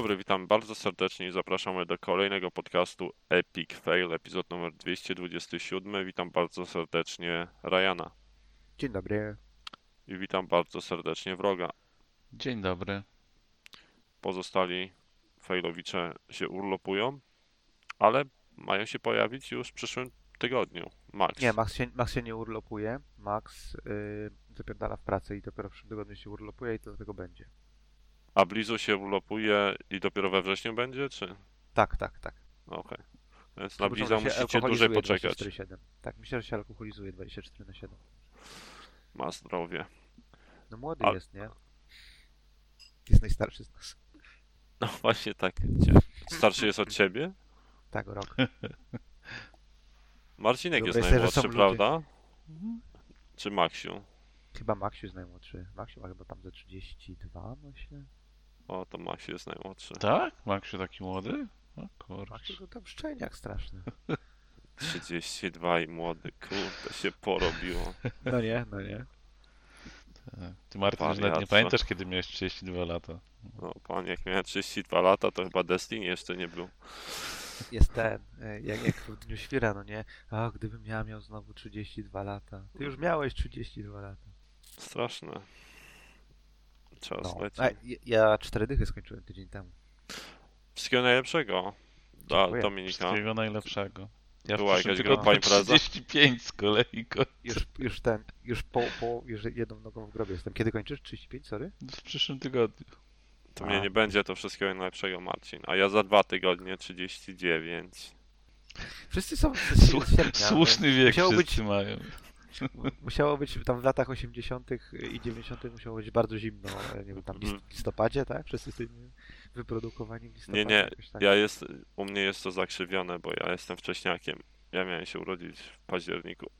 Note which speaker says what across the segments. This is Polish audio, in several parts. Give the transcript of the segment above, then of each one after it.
Speaker 1: Dzień dobry, witam bardzo serdecznie i zapraszamy do kolejnego podcastu Epic Fail, epizod numer 227. Witam bardzo serdecznie Ryana
Speaker 2: Dzień dobry.
Speaker 1: i witam bardzo serdecznie Wroga.
Speaker 3: Dzień dobry.
Speaker 1: Pozostali failowicze się urlopują, ale mają się pojawić już w przyszłym tygodniu. Max.
Speaker 2: Nie, Max się, Max się nie urlopuje. Max yy, zapierdala w pracę i dopiero w przyszłym tygodniu się urlopuje i to dlatego będzie.
Speaker 1: A Blizu się urlopuje i dopiero we wrześniu będzie, czy?
Speaker 2: Tak, tak, tak.
Speaker 1: Okej. Więc na Bliza musicie dłużej poczekać.
Speaker 2: 24/7. Tak, myślę, że się alkoholizuje 24 na 7.
Speaker 1: Ma zdrowie.
Speaker 2: No młody
Speaker 1: A-
Speaker 2: jest, nie? Jest najstarszy z nas.
Speaker 1: No właśnie tak. Starszy jest od ciebie?
Speaker 2: Tak, rok.
Speaker 1: Marcinek jest najmłodszy, prawda? Czy Maksiu?
Speaker 2: Chyba Maxiu jest najmłodszy. Maxiu ma chyba tam ze 32, myślę.
Speaker 1: O, to Maksiu jest najmłodszy.
Speaker 3: Tak? Maksiu taki młody? O kurczę.
Speaker 2: To tam szczeniak straszny.
Speaker 1: 32 i młody, kurde, się porobiło.
Speaker 2: No nie, no nie.
Speaker 3: Tak. Ty Martin już nawet nie pamiętasz kiedy miałeś 32 lata.
Speaker 1: No, pan, jak miałem 32 lata, to chyba Destiny jeszcze nie był.
Speaker 2: Jest ten, e, jak, jak w Dniu Świra, no nie? A, gdybym ja miał znowu 32 lata. Ty już miałeś 32 lata.
Speaker 1: Straszne. Czas
Speaker 2: No.
Speaker 1: leci.
Speaker 2: A, ja- cztery dychy skończyłem tydzień temu.
Speaker 1: Wszystkiego najlepszego dla
Speaker 2: Dziękuję.
Speaker 1: Dominika.
Speaker 3: Wszystkiego najlepszego. Ja
Speaker 1: Była jakaś grupa impreza?
Speaker 3: 35 z kolei. ko-
Speaker 2: Już, już ten, już po, po już jedną nogą w grobie jestem. Kiedy kończysz? 35, sorry?
Speaker 3: W przyszłym tygodniu.
Speaker 1: To mnie
Speaker 2: A.
Speaker 1: nie będzie, to wszystkiego najlepszego, Marcin. A ja za dwa tygodnie 39.
Speaker 2: Wszyscy są
Speaker 3: Słu-
Speaker 2: sierpnia.
Speaker 3: Słuszny wiek
Speaker 2: Musiało być-
Speaker 3: wszyscy mają.
Speaker 2: Musiało być tam w latach 80. i 90. musiało być bardzo zimno. Nie wiem, tam w listopadzie, tak? Wszyscy jesteśmy wyprodukowani w listopadzie.
Speaker 1: Nie, nie,
Speaker 2: tak.
Speaker 1: ja jest, u mnie jest to zakrzywione, bo ja jestem wcześniakiem. Ja miałem się urodzić w październiku.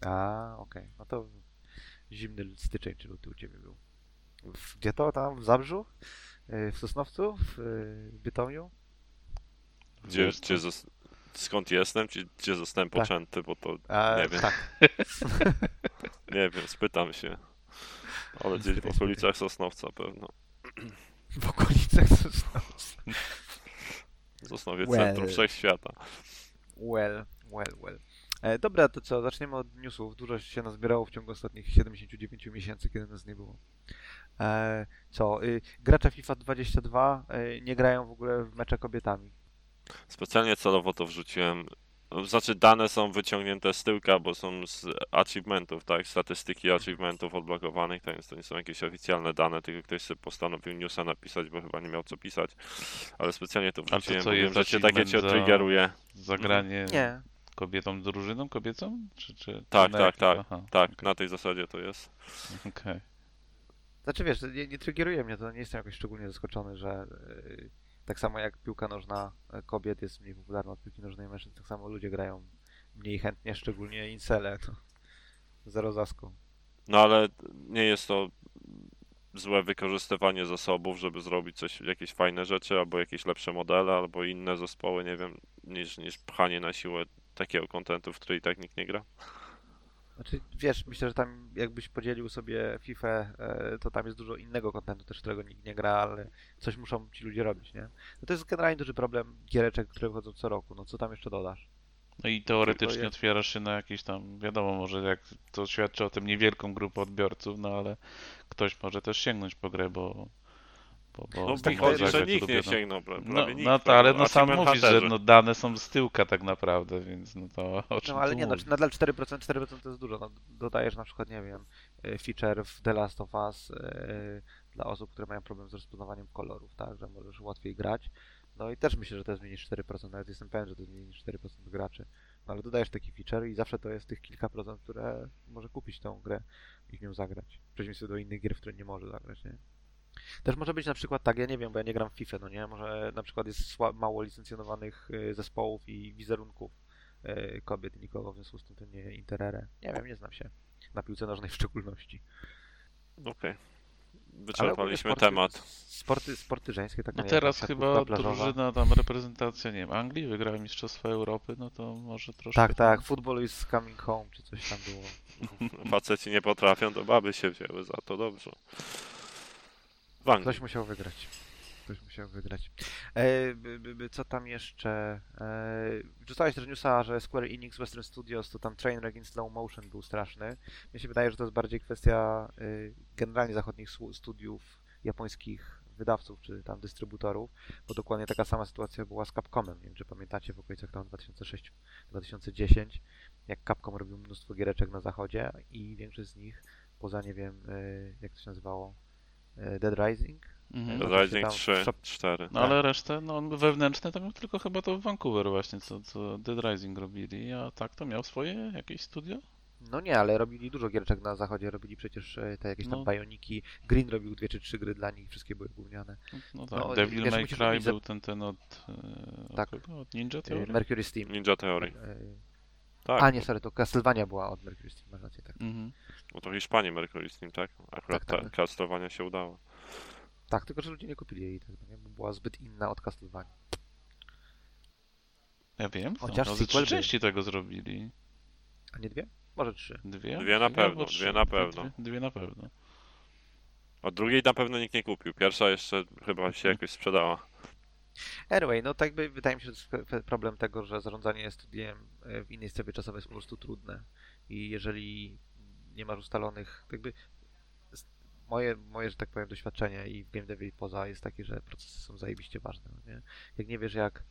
Speaker 2: A, okej. No to zimny styczeń czy luty u ciebie był. W, gdzie to? Tam w Zabrzu? E, W Sosnowcu? W e, Bytomiu?
Speaker 1: Gdzie, gdzie skąd jestem, czy gdzie zostałem
Speaker 2: Tak.
Speaker 1: poczęty, bo to Nie wiem.
Speaker 2: Tak.
Speaker 1: nie wiem, spytam się. Ale gdzieś w okolicach Sosnowca pewno.
Speaker 2: W okolicach Sosnowca.
Speaker 1: Sosnowiec
Speaker 2: Well.
Speaker 1: centrum wszechświata.
Speaker 2: Well, well, well. E, dobra, to co? Zaczniemy od newsów. Dużo się nazbierało w ciągu ostatnich 79 miesięcy, kiedy nas nie było. E, co? Y, gracze FIFA 22 y, nie grają w ogóle w mecze kobietami.
Speaker 1: Specjalnie celowo to wrzuciłem. Znaczy dane są wyciągnięte z tyłka, bo są z achievementów, tak? Statystyki achievementów odblokowanych, tak więc to nie są jakieś oficjalne dane, tylko ktoś sobie postanowił newsa napisać, bo chyba nie miał co pisać. Ale specjalnie to
Speaker 3: to
Speaker 1: wrzuciłem,
Speaker 3: co,
Speaker 1: bo wiem,
Speaker 3: jest
Speaker 1: że cię takie cię
Speaker 3: za-
Speaker 1: triggeruje.
Speaker 3: Zagranie
Speaker 2: Nie.
Speaker 3: kobietą drużyną kobiecą? Czy, czy,
Speaker 1: Tak,
Speaker 3: na
Speaker 1: tak,
Speaker 3: jakim?
Speaker 1: tak,
Speaker 3: Aha,
Speaker 1: Tak,
Speaker 3: okej,
Speaker 1: na tej zasadzie to jest.
Speaker 3: okej.
Speaker 2: Znaczy wiesz, nie, nie triggeruje mnie to, nie jestem jakoś szczególnie zaskoczony, że y, tak samo jak piłka nożna e, kobiet jest mniej popularna od piłki nożnej mężczyzn, tak samo ludzie grają mniej chętnie, szczególnie incele. To zero zaską.
Speaker 1: No ale nie jest to złe wykorzystywanie zasobów, żeby zrobić coś, jakieś fajne rzeczy, albo jakieś lepsze modele, albo inne zespoły, nie wiem, niż, niż pchanie na siłę takiego kontentu, w który i tak nikt nie gra.
Speaker 2: Znaczy, wiesz, myślę, że tam jakbyś podzielił sobie FIFA, e, to tam jest dużo innego kontentu też, którego nikt nie gra, ale coś muszą ci ludzie robić, nie? No to jest generalnie duży problem giereczek, które wychodzą co roku, no co tam jeszcze dodasz?
Speaker 3: No i teoretycznie
Speaker 2: jest-
Speaker 3: otwierasz się na jakieś tam, wiadomo, może jak to świadczy o tym niewielką grupę odbiorców, no ale ktoś może też sięgnąć po grę, bo. Bo, bo
Speaker 1: No
Speaker 2: tak
Speaker 3: może
Speaker 1: że nikt nie
Speaker 3: ulubioną.
Speaker 1: sięgnął, pra-
Speaker 3: No,
Speaker 1: prawie nikt.
Speaker 3: no to,
Speaker 1: prawda?
Speaker 3: ale no sam mówisz, że no, dane są z tyłka tak naprawdę, więc no to o czym
Speaker 2: No ale
Speaker 3: tu
Speaker 2: nie, no, nadal 4%, 4% to jest dużo. No, dodajesz na przykład, nie wiem, e, feature w The Last of Us e, dla osób, które mają problem z rozpoznawaniem kolorów, tak, że możesz łatwiej grać. No i też myślę, że to zmieni 4%, nawet jestem pewien, że to zmieni 4% graczy. No ale dodajesz taki feature i zawsze to jest tych kilka procent, które może kupić tą grę i w nią zagrać. W przeciwieństwie do innych gier, w które nie może zagrać, nie? Też może być na przykład tak, ja nie wiem, bo ja nie gram w FIFA, no nie? Może na przykład jest mało licencjonowanych y, zespołów i wizerunków y, kobiet i nikogo, w związku z tym to nie interere. Nie wiem, nie znam się. Na piłce nożnej w szczególności.
Speaker 1: Okej.
Speaker 2: Ogólnie
Speaker 1: Wyczerpaliśmy
Speaker 2: sporty-
Speaker 1: temat.
Speaker 2: Sporty, sporty żeńskie, tak
Speaker 3: No
Speaker 2: nie
Speaker 3: teraz chyba drużyna, tam reprezentacja, nie wiem, Anglii wygrała Mistrzostwa Europy, no to może troszkę...
Speaker 2: Tak, tak, football is coming home, czy coś tam było.
Speaker 1: Faceci nie potrafią, to baby się wzięły za to, dobrze. W Anglii.
Speaker 2: Ktoś musiał wygrać. Ktoś musiał wygrać. E, by, by, co tam jeszcze? E, Wrzucałeś też newsa, że Square Enix Western Studios to tam Trainwreck in Slow Motion był straszny. Mnie się wydaje, że to jest bardziej kwestia y, generalnie zachodnich studiów japońskich wydawców czy tam dystrybutorów, bo dokładnie taka sama sytuacja była z Capcomem. Nie wiem, czy pamiętacie w okolicach tam 2006-2010, jak Capcom robił mnóstwo giereczek na zachodzie i większość z nich, poza nie wiem, y, jak to się nazywało, Dead Rising,
Speaker 3: Mhm.
Speaker 1: Dead Rising
Speaker 2: tam
Speaker 1: 3,
Speaker 2: szop-
Speaker 1: 4.
Speaker 3: No ale resztę, no wewnętrzne to miał tylko chyba to w Vancouver właśnie, co, co Dead Rising robili, a tak to miał swoje jakieś studio?
Speaker 2: No nie, ale robili dużo giereczek na zachodzie, robili przecież e, te jakieś tam
Speaker 3: No.
Speaker 2: Bioniki, Green robił dwie czy trzy gry dla nich, wszystkie były gówniane.
Speaker 3: No, no tak,
Speaker 2: No,
Speaker 3: Devil
Speaker 2: wiesz,
Speaker 3: May Cry był ten, ten od, e,
Speaker 2: Tak.
Speaker 3: od, od Ninja
Speaker 2: E,
Speaker 3: Theory?
Speaker 2: Mercury Steam.
Speaker 1: Ninja Theory.
Speaker 2: E,
Speaker 1: Tak,
Speaker 2: A nie, sorry, to Castlevania była od Mercury Steam, masz rację, tak.
Speaker 3: Mhm.
Speaker 1: Bo to Hiszpanii Mercury Steam, tak? Akurat
Speaker 2: Tak, tak,
Speaker 1: ta
Speaker 2: tak.
Speaker 1: castrowania się udało.
Speaker 2: Tak, tylko że ludzie nie kupili jej, tak, no nie? bo była zbyt inna od Castlevania.
Speaker 3: Ja wiem,
Speaker 2: Chociaż
Speaker 3: no,
Speaker 2: sequel
Speaker 3: trzy części tego zrobili.
Speaker 2: A nie dwie? Może trzy.
Speaker 3: Dwie?
Speaker 1: Dwie na pewno,
Speaker 3: trzy.
Speaker 1: dwie na pewno.
Speaker 3: Dwie, dwie na pewno.
Speaker 1: A drugiej na pewno nikt nie kupił. Pierwsza jeszcze chyba się jakoś sprzedała.
Speaker 2: Anyway, no tak by wydaje mi się, że to jest kwe- problem tego, że zarządzanie studiem e, w innej strefie czasowej jest po prostu trudne. I jeżeli nie masz ustalonych, tak jakby moje, moje, że tak powiem, doświadczenie i w game devie i poza jest takie, że procesy są zajebiście ważne. no Nie? Jak nie wiesz, jak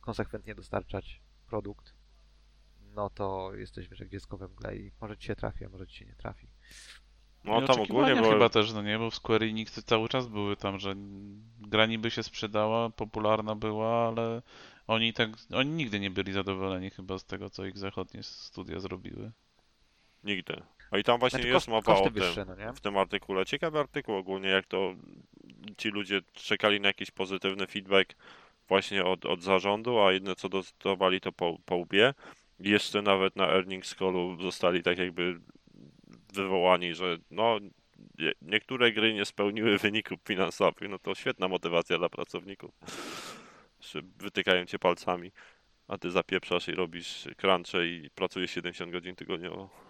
Speaker 2: konsekwentnie dostarczać produkt, no to jesteś, wiesz, jak dziecko we mgle i może ci się trafi, a może ci się nie trafi.
Speaker 1: No tam ogólnie było...
Speaker 3: chyba też, no nie, bo w Square Enix cały czas były tam, że gra niby się sprzedała, popularna była, ale oni tak, oni nigdy nie byli zadowoleni chyba z tego, co ich zachodnie studia zrobiły.
Speaker 1: Nigdy. A i tam właśnie
Speaker 2: Znaczy,
Speaker 1: jest mowa o tym.
Speaker 2: wyższe, no
Speaker 1: w tym artykule. Ciekawy artykuł ogólnie, jak to ci ludzie czekali na jakiś pozytywny feedback właśnie od, od zarządu, a jedne co dostawali to po, po łbie. I jeszcze nawet na earnings callu zostali tak jakby wywołani, że no nie- niektóre gry nie spełniły wyników finansowych. No to świetna motywacja dla pracowników. Wytykają cię palcami, a ty zapieprzasz i robisz crunche i pracujesz 70 godzin tygodniowo.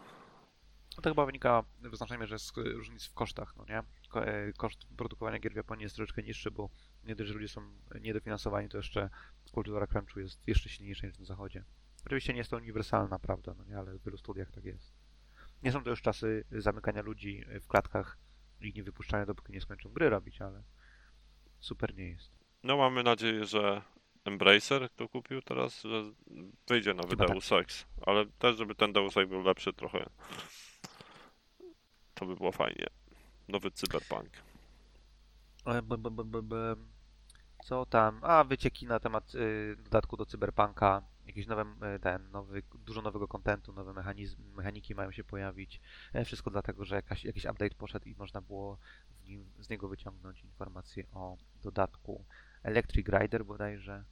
Speaker 2: No to chyba wynika w znacznej mierze z różnic w kosztach, no nie? E, Koszt produkowania gier w Japonii jest troszeczkę niższy, bo nie dość, że ludzie są niedofinansowani, to jeszcze kultura crunchu jest jeszcze silniejsza niż na zachodzie. Oczywiście nie jest to uniwersalna prawda, no nie? Ale w wielu studiach tak jest. Nie są to już czasy zamykania ludzi w klatkach i nie wypuszczania dopóki nie skończą gry robić, ale super nie jest.
Speaker 1: No mamy nadzieję, że Embracer, kto kupił teraz, że wyjdzie nowy
Speaker 2: Chyba tak.
Speaker 1: Deus Ex, ale też żeby ten Deus Ex był lepszy trochę. To by było fajnie. Nowy Cyberpunk.
Speaker 2: B- b- b- b- Co tam? A, wycieki na temat y, dodatku do Cyberpunka. Jakieś nowe, ten, nowy, dużo nowego kontentu, nowe mechanizmy, mechaniki mają się pojawić. E, wszystko dlatego, że jakaś, jakiś update poszedł i można było nim, z niego wyciągnąć informacje o dodatku Electric Rider bodajże.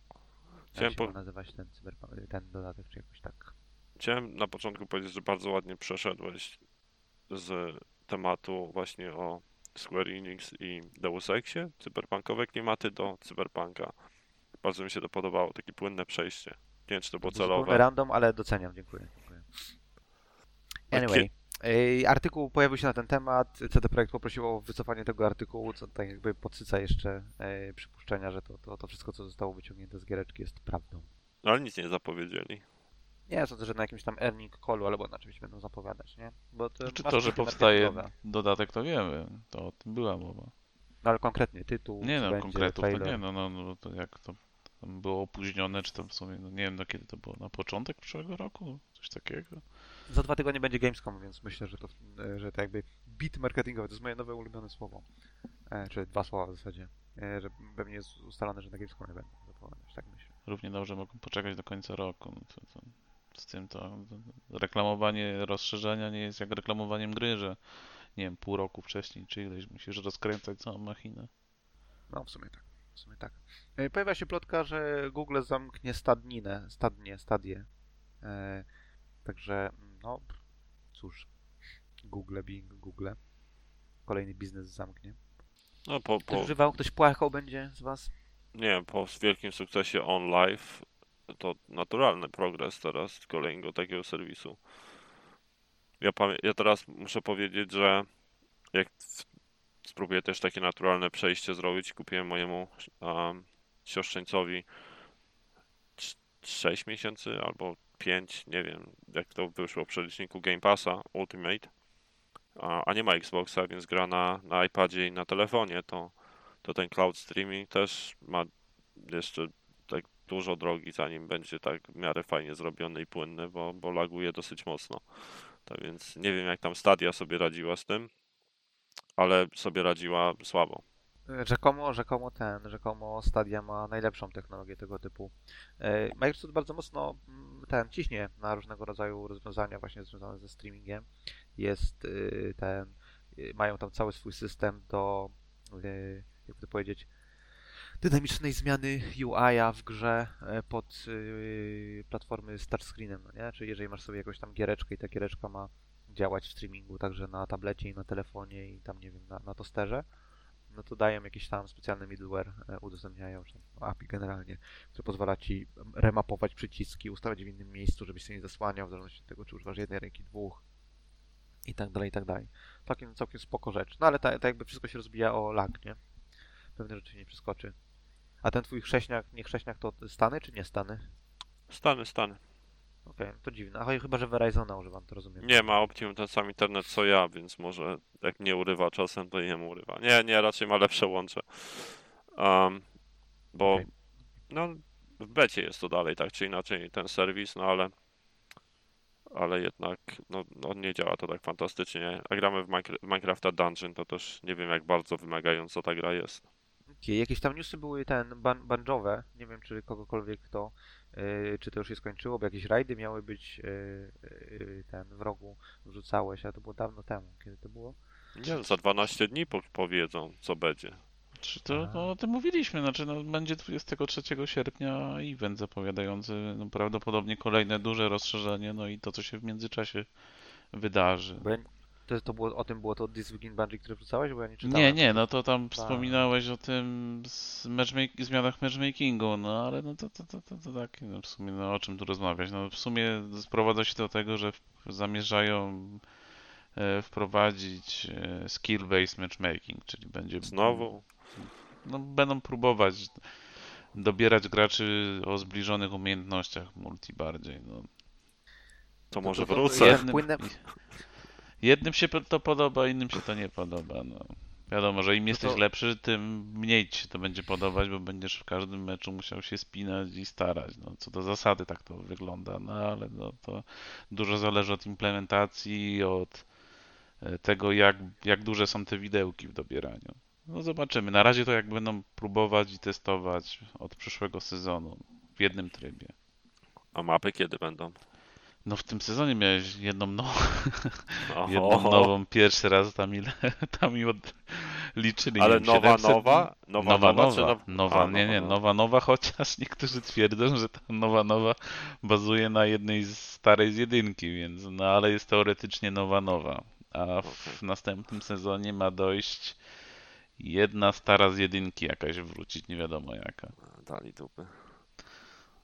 Speaker 1: Chciałem
Speaker 2: Jak się
Speaker 1: po-
Speaker 2: ma nazywać ten, cyberpunk, ten dodatek, czy jakoś tak.
Speaker 1: Chciałem na początku powiedzieć, że bardzo ładnie przeszedłeś z tematu właśnie o Square Enix i Deus Exie, cyberpunkowe klimaty do cyberpunka. Bardzo mi się to podobało, takie płynne przejście. Nie wiem, czy to było
Speaker 2: Zupełnie
Speaker 1: celowe.
Speaker 2: Random, ale doceniam, dziękuję. dziękuję. Anyway, artykuł pojawił się na ten temat. CD Projekt poprosił o wycofanie tego artykułu, co tak jakby podsyca jeszcze y, przypuszczenia, że to, to, to wszystko, co zostało wyciągnięte z giereczki jest prawdą.
Speaker 1: No, ale nic nie zapowiedzieli.
Speaker 2: Nie, sądzę, że na jakimś tam earning callu albo na czymś będą zapowiadać, nie? Bo to
Speaker 3: Znaczy
Speaker 2: masz
Speaker 3: to, że powstaje dodatek, to wiemy, to o tym była mowa.
Speaker 2: No ale konkretnie tytuł,
Speaker 3: Nie no, konkretów to
Speaker 2: trailer.
Speaker 3: nie, no, no, no to jak to tam było opóźnione, czy tam w sumie, no nie wiem, no kiedy to było, na początek przyszłego roku, coś takiego.
Speaker 2: Za dwa tygodnie będzie Gamescom, więc myślę, że to, że to jakby bit marketingowy, to jest moje nowe ulubione słowo. E, czy dwa słowa w zasadzie. E, że pewnie jest ustalone, że na Gamescomie będą zapowiadać, tak myślę.
Speaker 3: Równie dobrze mogą poczekać do końca roku. No to, to, z tym to, reklamowanie rozszerzenia nie jest jak reklamowaniem gry, że nie wiem, pół roku wcześniej czy ileś musisz rozkręcać całą machinę.
Speaker 2: No, w sumie tak. W sumie tak. E, Pojawia się plotka, że Google zamknie stadninę, stadnie, stadie. E, także, no, cóż. Google, Bing, Google. Kolejny biznes zamknie.
Speaker 1: No po,
Speaker 2: Ktoś
Speaker 1: po,
Speaker 2: używał? Ktoś płakał będzie z was?
Speaker 1: nie po wielkim sukcesie On Live to naturalny progres teraz kolejnego takiego serwisu. Ja, ja teraz muszę powiedzieć, że jak spróbuję też takie naturalne przejście zrobić. Kupiłem mojemu um, siostrzeńcowi 6 miesięcy albo 5, nie wiem jak to wyszło w przeliczniku Game Passa Ultimate, a, a nie ma Xboxa, więc gra na, na iPadzie i na telefonie, to, to ten cloud streaming też ma jeszcze dużo drogi, zanim będzie tak w miarę fajnie zrobiony i płynny, bo, bo laguje dosyć mocno. Tak więc nie wiem jak tam Stadia sobie radziła z tym, ale sobie radziła słabo.
Speaker 2: Rzekomo, rzekomo ten, rzekomo Stadia ma najlepszą technologię tego typu. E, Microsoft bardzo mocno mm, ten ciśnie na różnego rodzaju rozwiązania właśnie związane ze streamingiem. Jest y, ten, y, mają tam cały swój system do, y, jak to powiedzieć, dynamicznej zmiany UI-a w grze e, pod y, platformy z touchscreenem, no nie? Czyli jeżeli masz sobie jakąś tam giereczkę i ta giereczka ma działać w streamingu także na tablecie i na telefonie i tam, nie wiem, na, na tosterze, no to dają jakiś tam specjalny middleware, e, udostępniają, czy API generalnie, które pozwala ci remapować przyciski, ustawiać w innym miejscu, żebyś się nie zasłaniał, w zależności od tego, czy używasz jednej ręki, dwóch i tak dalej, i tak dalej. Całkiem, całkiem spoko rzecz. No ale tak ta jakby wszystko się rozbija o lag, nie? Pewne rzeczy nie przeskoczy. A ten twój chrześniak, nie chrześniak to Stany czy nie Stany?
Speaker 1: Stany, Stany.
Speaker 2: Okej, to dziwne. Aha, chyba, że Verizona używam, to rozumiem.
Speaker 1: Nie ma Optimum ten sam internet co ja, więc może jak mnie urywa czasem, to jemu urywa. Nie, nie, raczej ma lepsze łącze. Um, bo
Speaker 2: Okej.
Speaker 1: no w becie jest to dalej, tak czy inaczej ten serwis, no ale ale jednak no, no nie działa to tak fantastycznie. A gramy w Minecra- Minecrafta Dungeon, to też nie wiem jak bardzo wymagająco ta gra jest.
Speaker 2: Jakieś tam newsy były ten ban banjowe. Nie wiem, czy kogokolwiek to, yy, czy to już się skończyło, bo jakieś rajdy miały być yy, yy, ten w rogu wrzucałeś, ale to było dawno temu. Kiedy to było?
Speaker 1: Nie, za 12 dni po powiedzą co będzie.
Speaker 3: Czy to,
Speaker 2: Aha.
Speaker 3: no, o tym mówiliśmy, znaczy no, będzie 23 sierpnia event zapowiadający no, prawdopodobnie kolejne duże rozszerzenie, no i to, co się w międzyczasie wydarzy.
Speaker 2: To, to było, o tym było to This Week in Bungie, które wrzucałeś, bo ja nie czytałem.
Speaker 3: Nie, nie, no to tam
Speaker 2: Tak.
Speaker 3: wspominałeś o tym z matchmake- zmianach matchmakingu, no ale no to, to, to, to, to tak, no w sumie no o czym tu rozmawiać? No w sumie sprowadza się do tego, że w- zamierzają e, wprowadzić e, skill-based matchmaking, czyli będzie
Speaker 1: Znowu?
Speaker 3: no, będą próbować dobierać graczy o zbliżonych umiejętnościach multi bardziej. No.
Speaker 1: To może
Speaker 2: to- to
Speaker 1: wrócę.
Speaker 2: jest- Płynne-
Speaker 3: jednym się to podoba, innym się to nie podoba. No. Wiadomo, że im jesteś
Speaker 2: to-
Speaker 3: lepszy, tym mniej ci się to będzie podobać, bo będziesz w każdym meczu musiał się spinać i starać. No, co do zasady tak to wygląda, no ale no, to dużo zależy od implementacji, od e, tego, jak, jak duże są te widełki w dobieraniu. No zobaczymy. Na razie to jak będą próbować i testować od przyszłego sezonu w jednym trybie.
Speaker 1: A mapy kiedy będą?
Speaker 3: No w tym sezonie miałeś jedną nową, jedną nową pierwszy raz tam ile tam mi od... liczyli.
Speaker 1: Ale
Speaker 3: wiem,
Speaker 1: nowa,
Speaker 3: 700
Speaker 1: nowa? Nowa,
Speaker 3: Nowa,
Speaker 1: nowa, czy
Speaker 3: nowa,
Speaker 1: now-
Speaker 3: nowa, nie, nie, nowa, nowa, chociaż niektórzy twierdzą, że ta nowa, nowa bazuje na jednej z starej z jedynki, więc, no ale jest teoretycznie nowa, nowa. A w następnym sezonie ma dojść jedna stara z jedynki jakaś wrócić, nie wiadomo jaka.
Speaker 1: Dali dupy.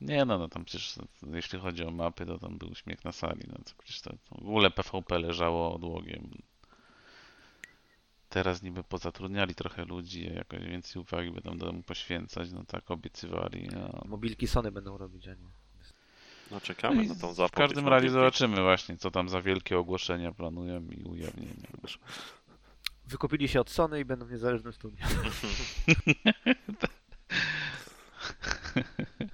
Speaker 3: Nie no, no tam przecież jeśli chodzi o mapy, to tam był śmiech na sali, no to przecież to, to w ogóle PvP leżało odłogiem. Teraz niby pozatrudniali trochę ludzi, jakoś więcej uwagi będą temu poświęcać, no tak obiecywali. No.
Speaker 2: Mobilki Sony będą robić, a nie.
Speaker 1: No czekamy
Speaker 3: i
Speaker 1: na tą
Speaker 3: w
Speaker 1: zapowiedź.
Speaker 3: każdym razie zobaczymy właśnie, co tam za wielkie ogłoszenia planują i ujawnienia.
Speaker 2: Wykupili się od Sony i będą w niezależnym studiu.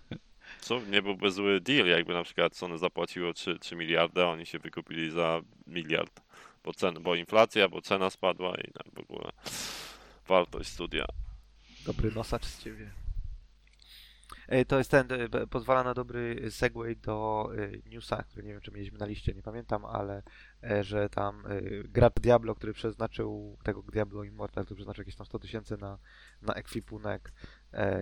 Speaker 1: Nie byłby zły deal, jakby na przykład Sony zapłaciło 3, 3 miliardy, a oni się wykupili za miliard. Bo, cen, bo inflacja, bo cena spadła i tak w ogóle wartość studia.
Speaker 2: Dobry nosacz z ciebie. E, To jest ten, e, pozwala na dobry segway do e, newsa, który nie wiem, czy mieliśmy na liście, nie pamiętam, ale że tam gracz Diablo, który przeznaczył, tego Diablo Immortal, który przeznaczył jakieś tam 100 tysięcy na, na ekwipunek,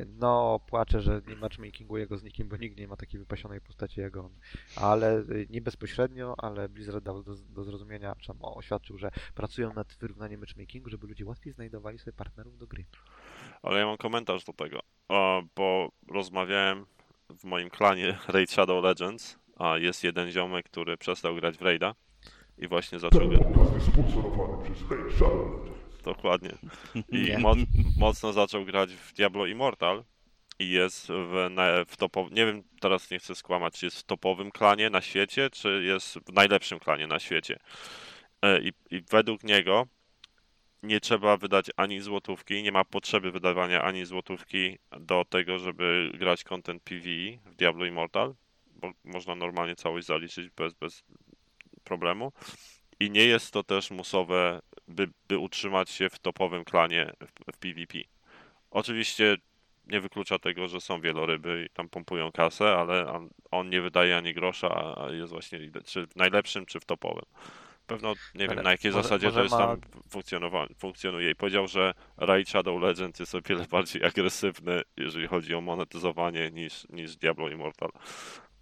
Speaker 2: no płacze, że nie matchmakinguje go z nikim, bo nikt nie ma takiej wypasionej postaci jak on. Ale nie bezpośrednio, ale Blizzard dał do, do zrozumienia, czy tam oświadczył, że pracują nad wyrównaniem matchmakingu, żeby ludzie łatwiej znajdowali sobie partnerów do gry.
Speaker 1: Ale ja mam komentarz do tego, bo rozmawiałem w moim klanie Raid Shadow Legends, a jest jeden ziomek, który przestał grać w Raida i właśnie zaczął grać.
Speaker 4: Podcast jest sponsorowany przez Hey Shadow.
Speaker 1: dokładnie. I mo mocno zaczął grać w Diablo Immortal i jest w, na, w topowym, nie wiem, teraz nie chcę skłamać, czy jest w topowym klanie na świecie, czy jest w najlepszym klanie na świecie. E, I, I według niego nie trzeba wydać ani złotówki, nie ma potrzeby wydawania ani złotówki do tego, żeby grać content PvE w Diablo Immortal, bo można normalnie całość zaliczyć bez, bez problemu. I nie jest to też musowe, by, by utrzymać się w topowym klanie w, w PvP. Oczywiście nie wyklucza tego, że są wieloryby i tam pompują kasę, ale on, on nie wydaje ani grosza, a jest właśnie czy w najlepszym, czy w topowym. Pewno nie wiem na jakiej
Speaker 2: może-
Speaker 1: zasadzie
Speaker 2: może
Speaker 1: to jest
Speaker 2: ma-
Speaker 1: tam funkcjonuje. I powiedział, że Raid Shadow Legends jest o wiele bardziej agresywny, jeżeli chodzi o monetyzowanie niż, niż Diablo Immortal.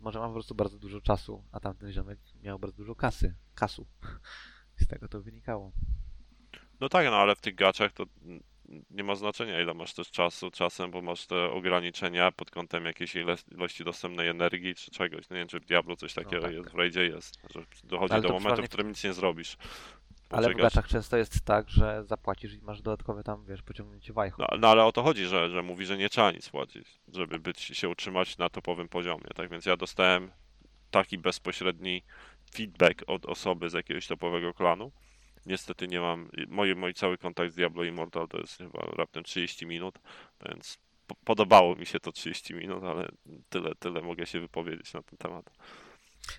Speaker 2: Może mam po prostu bardzo dużo czasu, a tamten ziomek miał bardzo dużo kasy. Kasu. Z tego to wynikało.
Speaker 1: No tak, no ale w tych gaczach to nie ma znaczenia, ile masz też czasu, czasem, bo masz te ograniczenia pod kątem jakiejś ilości dostępnej energii czy czegoś. No nie wiem, czy w Diablo coś takiego
Speaker 2: tak.
Speaker 1: jest, w Raidzie jest, że dochodzi
Speaker 2: Ale
Speaker 1: do momentu, w którym nic nie zrobisz.
Speaker 2: Ale w gaczach często jest tak, że zapłacisz i masz dodatkowe tam, wiesz, pociągnięcie wajchu.
Speaker 1: No, no ale o to chodzi, że, że mówi, że nie trzeba nic płacić, żeby być, się utrzymać na topowym poziomie. Tak więc ja dostałem taki bezpośredni feedback od osoby z jakiegoś topowego klanu. Niestety nie mam. Mój, mój cały kontakt z Diablo Immortal to jest chyba raptem 30 minut, więc po, podobało mi się to 30 minut, ale tyle, tyle mogę się wypowiedzieć na ten temat.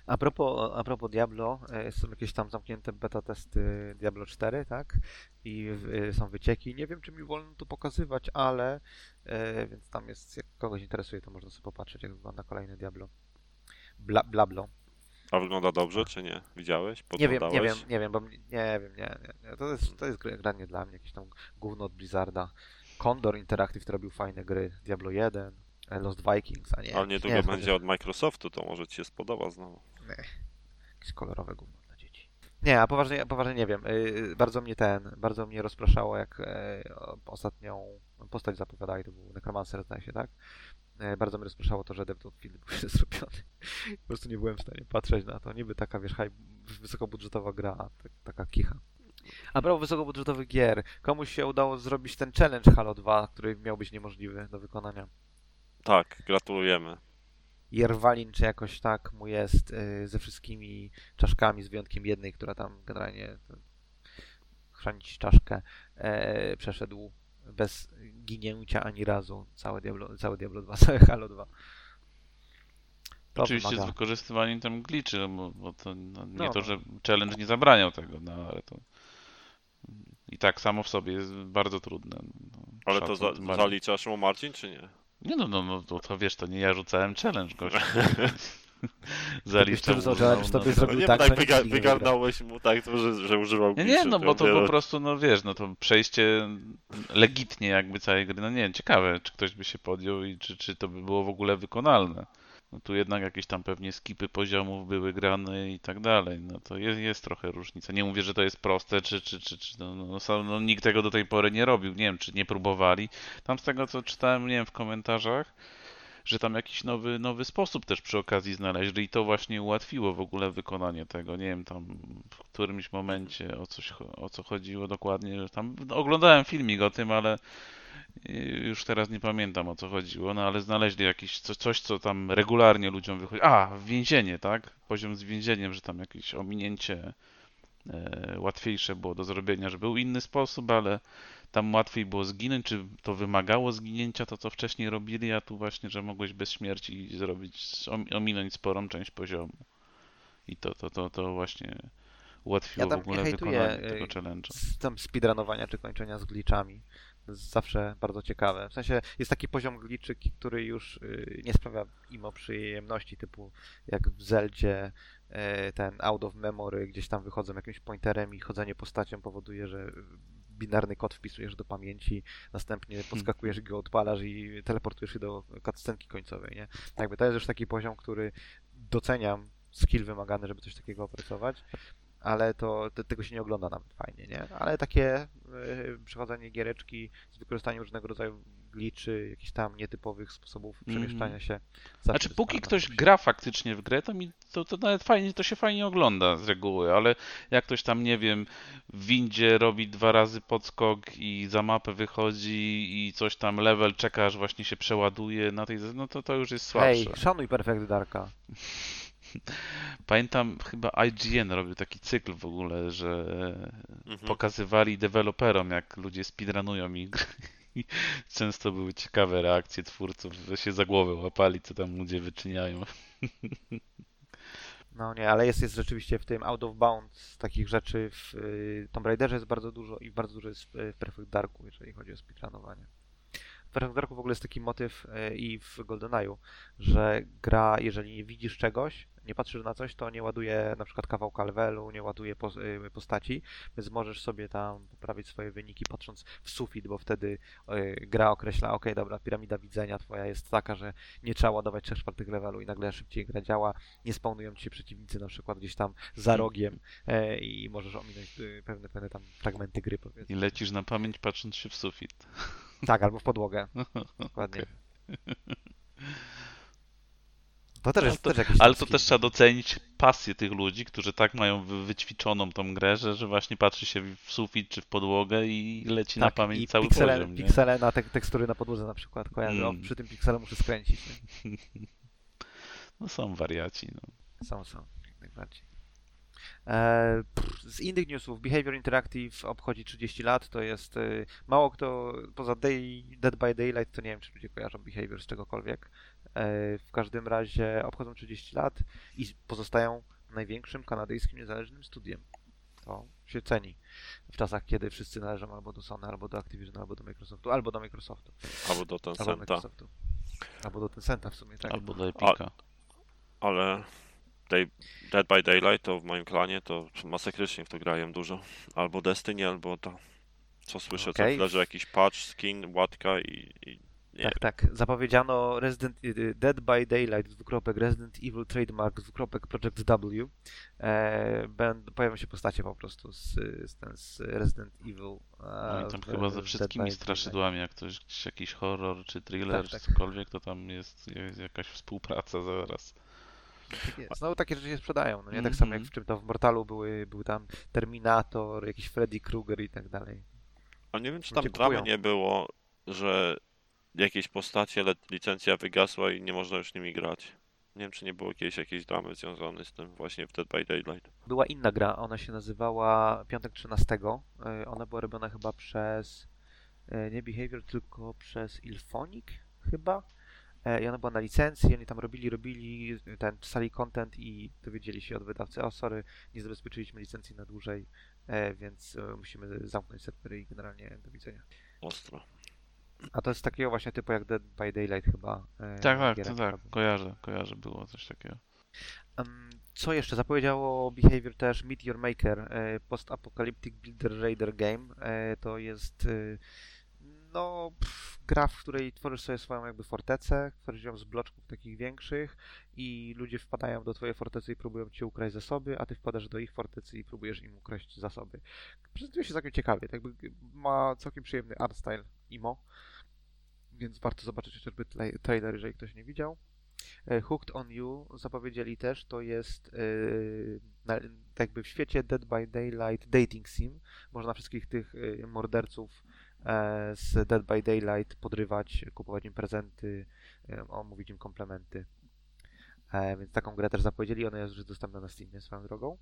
Speaker 2: A propos, a propos Diablo, e, są jakieś tam zamknięte beta testy Diablo 4, tak? I e, są wycieki. Nie wiem, czy mi wolno to pokazywać, ale e, więc tam jest, jak kogoś interesuje, to można sobie popatrzeć, jak wygląda kolejne Diablo. Bla, Blablo.
Speaker 1: A wygląda dobrze, czy nie? Widziałeś?
Speaker 2: Nie wiem, nie wiem, nie wiem, bo nie wiem, nie, nie, nie. To jest, to jest gra gra nie dla mnie, jakieś tam gówno od Blizzarda. Condor Interactive to robił fajne gry, Diablo 1, e, Lost Vikings, a nie.
Speaker 1: Ale
Speaker 2: nie
Speaker 1: niedługo
Speaker 2: wchodzę
Speaker 1: będzie od Microsoftu, to może ci się spodoba znowu.
Speaker 2: Jakieś kolorowe gówno dla dzieci. Nie, a poważnie, poważnie nie wiem. Yy, bardzo mnie ten, bardzo mnie rozpraszało, jak e, ostatnią postać zapowiadali, to był Necromancer, zdaje się, tak? E, bardzo mnie rozpraszało to, że Battlefield był źle zrobiony. Po prostu nie byłem w stanie patrzeć na to. Niby taka, wiesz, high, wysokobudżetowa gra, a tak, taka kicha. A propos wysokobudżetowych gier, komuś się udało zrobić ten challenge Halo 2, który miał być niemożliwy do wykonania.
Speaker 1: Tak, gratulujemy.
Speaker 2: Jerwalin, czy jakoś tak mu jest y, ze wszystkimi czaszkami, z wyjątkiem jednej, która tam generalnie chrzanić czaszkę, e, przeszedł bez ginięcia ani razu całe Diablo, całe Diablo 2, całe Halo 2. To
Speaker 3: Oczywiście z
Speaker 2: wymaga.
Speaker 3: wykorzystywaniem tam gliczy, no bo, bo to no, nie
Speaker 2: No,
Speaker 3: to,
Speaker 2: no.
Speaker 3: że challenge nie zabraniał tego, no ale to i tak samo w sobie jest bardzo trudne. No,
Speaker 1: Ale
Speaker 3: trzeba
Speaker 1: to za, zaliczasz mu Marcin, czy nie?
Speaker 3: Nie no, no, no to, to wiesz, to nie ja rzucałem challenge, gościu. Zaliczał mu,
Speaker 2: challenge, to
Speaker 3: no,
Speaker 2: by
Speaker 3: no.
Speaker 2: zrobił
Speaker 1: No
Speaker 2: tak,
Speaker 1: tak wyga, wygarnąłeś mu tak, to, że, że używał
Speaker 3: Nie, nie, no bo to po prostu, no wiesz, no to przejście legitnie jakby całej gry, no nie wiem, ciekawe, czy ktoś by się podjął i czy, czy to by było w ogóle wykonalne. No tu jednak jakieś tam pewnie skipy poziomów były grane i tak dalej, no to jest, jest trochę różnica. Nie mówię, że to jest proste, czy, czy, czy, czy no, no, sam- no nikt tego do tej pory nie robił, nie wiem, czy nie próbowali. Tam z tego, co czytałem, nie wiem, w komentarzach, że tam jakiś nowy, nowy sposób też przy okazji znaleźli i to właśnie ułatwiło w ogóle wykonanie tego. Nie wiem tam w którymś momencie o, coś, o co chodziło dokładnie. że Tam no, oglądałem filmik o tym, ale y, już teraz nie pamiętam o co chodziło, no ale znaleźli jakieś co, coś, co tam regularnie ludziom wychodzi. A, więzienie, tak? Poziom z więzieniem, że tam jakieś ominięcie e, łatwiejsze było do zrobienia, że był inny sposób, ale tam łatwiej było zginąć, czy to wymagało zginięcia, to co wcześniej robili, a tu właśnie, że mogłeś bez śmierci zrobić, om- ominąć sporą część poziomu. I to, to, to, to właśnie ułatwiło
Speaker 2: Ja
Speaker 3: w ogóle wykonanie
Speaker 2: y,
Speaker 3: tego challenge'a.
Speaker 2: z tam speedrunowania czy kończenia z glitchami. Zawsze bardzo ciekawe. W sensie jest taki poziom glitchy, który już y, nie sprawia imo przyjemności, typu jak w Zeldzie y, ten out of memory, gdzieś tam wychodzą jakimś pointerem i chodzenie postacią powoduje, że binarny kod wpisujesz do pamięci, następnie podskakujesz i go odpalasz i teleportujesz się do cutscenki końcowej, nie? Jakby to jest już taki poziom, który doceniam skill wymagany, żeby coś takiego opracować ale to te, tego się nie ogląda nawet fajnie, nie? Ale takie y, przechodzenie giereczki z wykorzystaniem różnego rodzaju gliczy, jakichś tam nietypowych sposobów
Speaker 3: Mhm.
Speaker 2: przemieszczania się. zawsze
Speaker 3: Znaczy, póki ktoś gra faktycznie w grę, to mi to, to nawet fajnie, to się fajnie ogląda z reguły, ale jak ktoś tam, nie wiem, w windzie robi dwa razy podskok i za mapę wychodzi i coś tam level czeka, aż właśnie się przeładuje na tej, no to to już jest
Speaker 2: Hej,
Speaker 3: słabsze.
Speaker 2: szanuj Perfect Darka.
Speaker 3: Pamiętam, chyba IGN robił taki cykl w ogóle, że
Speaker 1: Mhm.
Speaker 3: pokazywali deweloperom, jak ludzie speedrunują ich często były ciekawe reakcje twórców, że się za głowę łapali, co tam ludzie wyczyniają.
Speaker 2: No nie, ale jest, jest rzeczywiście w tym out of bounds takich rzeczy w y, Tomb Raiderze jest bardzo dużo i bardzo dużo jest w, w Perfect Darku, jeżeli chodzi o speedrunowanie. Darku w ogóle jest taki motyw y, i w GoldenEye'u, że gra, jeżeli nie widzisz czegoś, nie patrzysz na coś, to nie ładuje na przykład kawałka levelu, nie ładuje y, postaci, więc możesz sobie tam poprawić swoje wyniki patrząc w sufit, bo wtedy y, gra określa, ok, dobra, piramida widzenia twoja jest taka, że nie trzeba ładować 3 czwartych levelu i nagle szybciej gra działa, nie spawnują ci się przeciwnicy na przykład gdzieś tam za rogiem e, i możesz ominąć pewne, pewne tam fragmenty gry
Speaker 3: I
Speaker 2: powiedzmy.
Speaker 3: lecisz na pamięć patrząc się w sufit.
Speaker 2: Tak, albo w podłogę, dokładnie. To też
Speaker 3: Ale
Speaker 2: jest
Speaker 3: to-
Speaker 2: też
Speaker 3: Ale to też trzeba docenić pasję tych ludzi, którzy tak mają wy- wyćwiczoną tą grę, że, że właśnie patrzy się w sufit czy w podłogę i leci na
Speaker 2: tak,
Speaker 3: pamięć
Speaker 2: i
Speaker 3: cały
Speaker 2: piksele,
Speaker 3: poziom. Nie?
Speaker 2: piksele na te, tekstury na podłodze na przykład kojarzę,
Speaker 3: Mm.
Speaker 2: przy tym pikselu muszę skręcić. Nie?
Speaker 3: No są wariaci. No.
Speaker 2: Są, są, jak najbardziej. E, z innych newsów, Behavior Interactive obchodzi 30 lat, to jest y, mało kto, poza Day, Dead by Daylight, to nie wiem, czy ludzie kojarzą Behavior z czegokolwiek. E, w każdym razie obchodzą 30 lat i pozostają największym kanadyjskim niezależnym studiem. To się ceni w czasach, kiedy wszyscy należą albo do Sony, albo do Activision, albo do Microsoftu, albo do Microsoftu,
Speaker 1: Albo do
Speaker 2: albo do
Speaker 1: Tencenta.
Speaker 2: Microsoftu. Albo do Tencenta w sumie, tak.
Speaker 3: Albo do Epica.
Speaker 1: Ale Day, Dead by Daylight to w moim klanie to masakrycznie w to grają dużo. Albo Destiny, albo to. Co słyszę,
Speaker 2: Okej.
Speaker 1: co leży jakiś patch, skin, łatka i, i nie
Speaker 2: Tak, tak. Zapowiedziano Resident, y, Dead by Daylight, dwukropek Resident Evil Trademark, dwukropek Project W. E, będą, pojawią się postacie po prostu z, z, ten, z Resident Evil. e,
Speaker 3: No i tam
Speaker 2: w-
Speaker 3: chyba ze wszystkimi straszydłami, jak ktoś gdzieś jakiś horror czy thriller,
Speaker 2: Tak, tak.
Speaker 3: czy cokolwiek, to tam jest, jest jakaś współpraca zaraz.
Speaker 2: Daylight. Tak jest. No takie rzeczy się sprzedają, no nie? Tak samo jak
Speaker 3: Mhm.
Speaker 2: w czym to w Mortalu były, był tam Terminator, jakiś Freddy Krueger i tak dalej.
Speaker 1: Ale nie wiem, czy
Speaker 2: Ludzie
Speaker 1: tam dramy
Speaker 2: kupują.
Speaker 1: nie było, że jakieś postacie, licencja wygasła i nie można już nimi grać. Nie wiem, czy nie było kiedyś jakiejś dramy związanej z tym właśnie w Dead by Daylight.
Speaker 2: Była inna gra, ona się nazywała Piątek 13. E, Ona była robiona chyba przez e, nie Behavior, tylko przez Ilphonic chyba. E, I ona była na licencji, oni tam robili, robili, ten, pisali content i dowiedzieli się od wydawcy, o sorry, nie zabezpieczyliśmy licencji na dłużej, e, więc e, musimy zamknąć serwery i generalnie do widzenia.
Speaker 1: Ostro.
Speaker 2: A to jest takiego właśnie typu jak Dead by Daylight chyba.
Speaker 3: Tak, tak, to tak, kojarzę, kojarzę, było coś takiego.
Speaker 2: Co jeszcze? Zapowiedziało Behavior też Meteor Maker, post-apocalyptic builder raider game. To jest no, pff, gra, w której tworzysz sobie swoją jakby fortecę, tworzysz ją z bloczków takich większych i ludzie wpadają do twojej fortecy i próbują cię ukraść zasoby, a ty wpadasz do ich fortecy i próbujesz im ukraść zasoby. Prezentuje się całkiem ciekawie, tak jakby ma całkiem przyjemny art style imo, więc warto zobaczyć chociażby tra- trailer, jeżeli ktoś nie widział. E, Hooked on You zapowiedzieli też, to jest tak jakby w świecie Dead by Daylight dating sim. Można wszystkich tych e, morderców z Dead by Daylight podrywać, kupować im prezenty, e, o, mówić im komplementy. E, więc taką grę też zapowiedzieli, ona jest już dostępna na Steamie swoją drogą.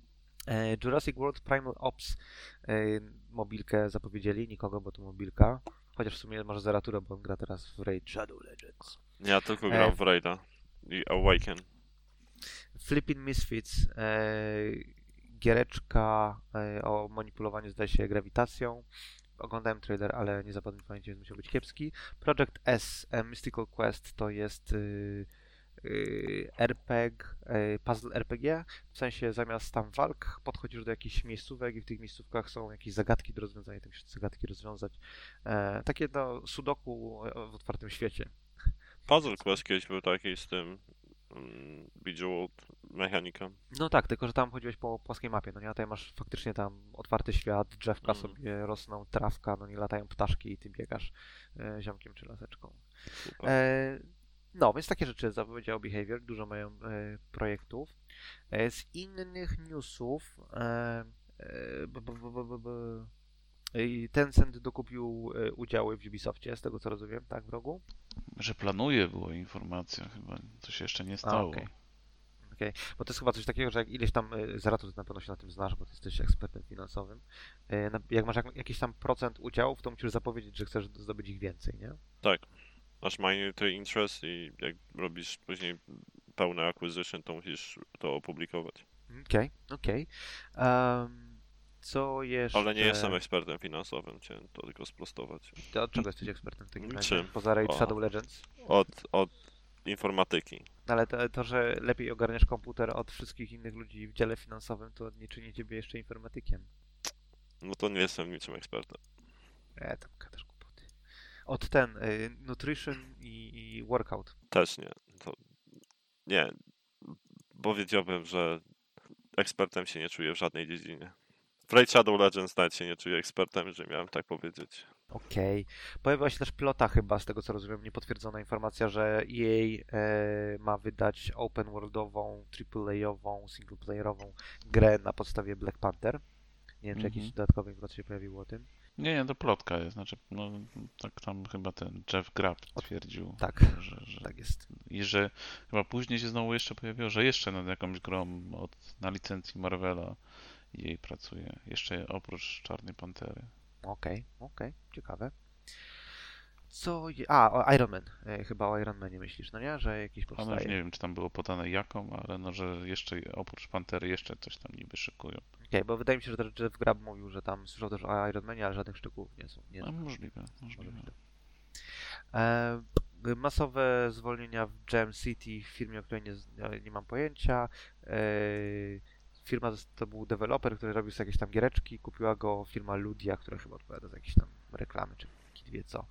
Speaker 2: E, Jurassic World Primal Ops e, mobilkę zapowiedzieli, nikogo, bo to mobilka. Chociaż w sumie może zeratura, bo on gra teraz w Raid Shadow Legends.
Speaker 1: Ja tylko
Speaker 2: E.
Speaker 1: gram w Raida i Awaken.
Speaker 2: Flipping Misfits, e, giereczka e, o manipulowaniu, zdaje się, grawitacją. Oglądałem trailer, ale nie zapadłem w pamięci, więc musiał być kiepski. Project S, e, Mystical Quest, to jest y, y, RPG, y, puzzle RPG, w sensie zamiast tam walk podchodzisz do jakichś miejscówek i w tych miejscówkach są jakieś zagadki do rozwiązania, ty musisz zagadki rozwiązać. E, takie no, sudoku w otwartym świecie.
Speaker 1: Puzzle Quest kiedyś był taki z tym Bejeweled mechanika.
Speaker 2: No tak, tylko że tam chodziłeś po płaskiej mapie, no nie? A tutaj masz faktycznie tam otwarty świat, drzewka
Speaker 1: Mm.
Speaker 2: sobie rosną, trawka, no nie latają ptaszki i ty biegasz e, ziomkiem czy laseczką. E, no, więc takie rzeczy zapowiedział Behavior, dużo mają e, projektów. E, z innych newsów e, e, b, b, b, Tencent dokupił e, udziały w Ubisoftie, z tego co rozumiem, tak w rogu?
Speaker 3: Że planuje, była informacja chyba. To się jeszcze nie stało.
Speaker 2: okej. Okej, Bo to jest chyba coś takiego, że jak ileś tam, e, Zeratus na pewno się na tym znasz, bo ty jesteś ekspertem finansowym, e, jak masz jak, jakiś tam procent udziałów, to musisz zapowiedzieć, że chcesz zdobyć ich więcej, nie?
Speaker 1: Tak. Masz minority interest i jak robisz później pełny acquisition, to musisz to opublikować.
Speaker 2: Okej, okej. Em, co jeszcze?
Speaker 1: Ale nie jestem ekspertem finansowym, chciałem to tylko sprostować.
Speaker 2: Ty od czego jesteś ekspertem w takim razie? Poza Raid
Speaker 1: O.
Speaker 2: Shadow Legends?
Speaker 1: Od, od informatyki.
Speaker 2: No Ale to, to, że lepiej ogarniasz komputer od wszystkich innych ludzi w dziale finansowym, to nie czyni ciebie jeszcze informatykiem.
Speaker 1: No to nie jestem niczym ekspertem.
Speaker 2: E, tam gadasz głupoty. Od ten, y, nutrition i, i workout.
Speaker 1: Też nie. To nie. Powiedziałbym, że ekspertem się nie czuję w żadnej dziedzinie. W Raid Shadow Legends nawet się nie czuję ekspertem, że miałem tak powiedzieć.
Speaker 2: Okej. Pojawiła się też plota chyba, z tego co rozumiem, niepotwierdzona informacja, że EA e, ma wydać open worldową, AAA-ową, singleplayerową grę na podstawie Black Panther. Nie wiem, czy jakieś
Speaker 3: Mhm.
Speaker 2: dodatkowe informacje się pojawiły o tym.
Speaker 3: Nie, nie, to plotka jest. Znaczy, no, tak tam chyba ten Jeff Grapp twierdził,
Speaker 2: Tak,
Speaker 3: że, że
Speaker 2: tak jest.
Speaker 3: I że chyba później się znowu jeszcze pojawiło, że jeszcze nad jakąś grą od, na licencji Marvela jej pracuje. Jeszcze oprócz Czarnej Pantery.
Speaker 2: Okej, okej, ciekawe. Co je... A, Iron Man. E, chyba o Iron Manie myślisz, no nie? Że jakiś
Speaker 3: A no
Speaker 2: powstaje.
Speaker 3: już nie wiem, czy tam było podane jaką, ale no, że jeszcze oprócz Pantery jeszcze coś tam niby szykują.
Speaker 2: Okej, bo wydaje mi się, że też Jeff Grubb mówił, że tam słyszał też o Iron Manie, ale żadnych szczegółów nie są. Nie znam.
Speaker 3: możliwe, możliwe.
Speaker 2: być tak. E, masowe zwolnienia w Jam City w firmie, o której nie- nie mam pojęcia. E, firma to- był deweloper, który robił sobie jakieś tam giereczki. Kupiła go firma Ludia, która chyba odpowiada za jakieś tam reklamy, czy wie co.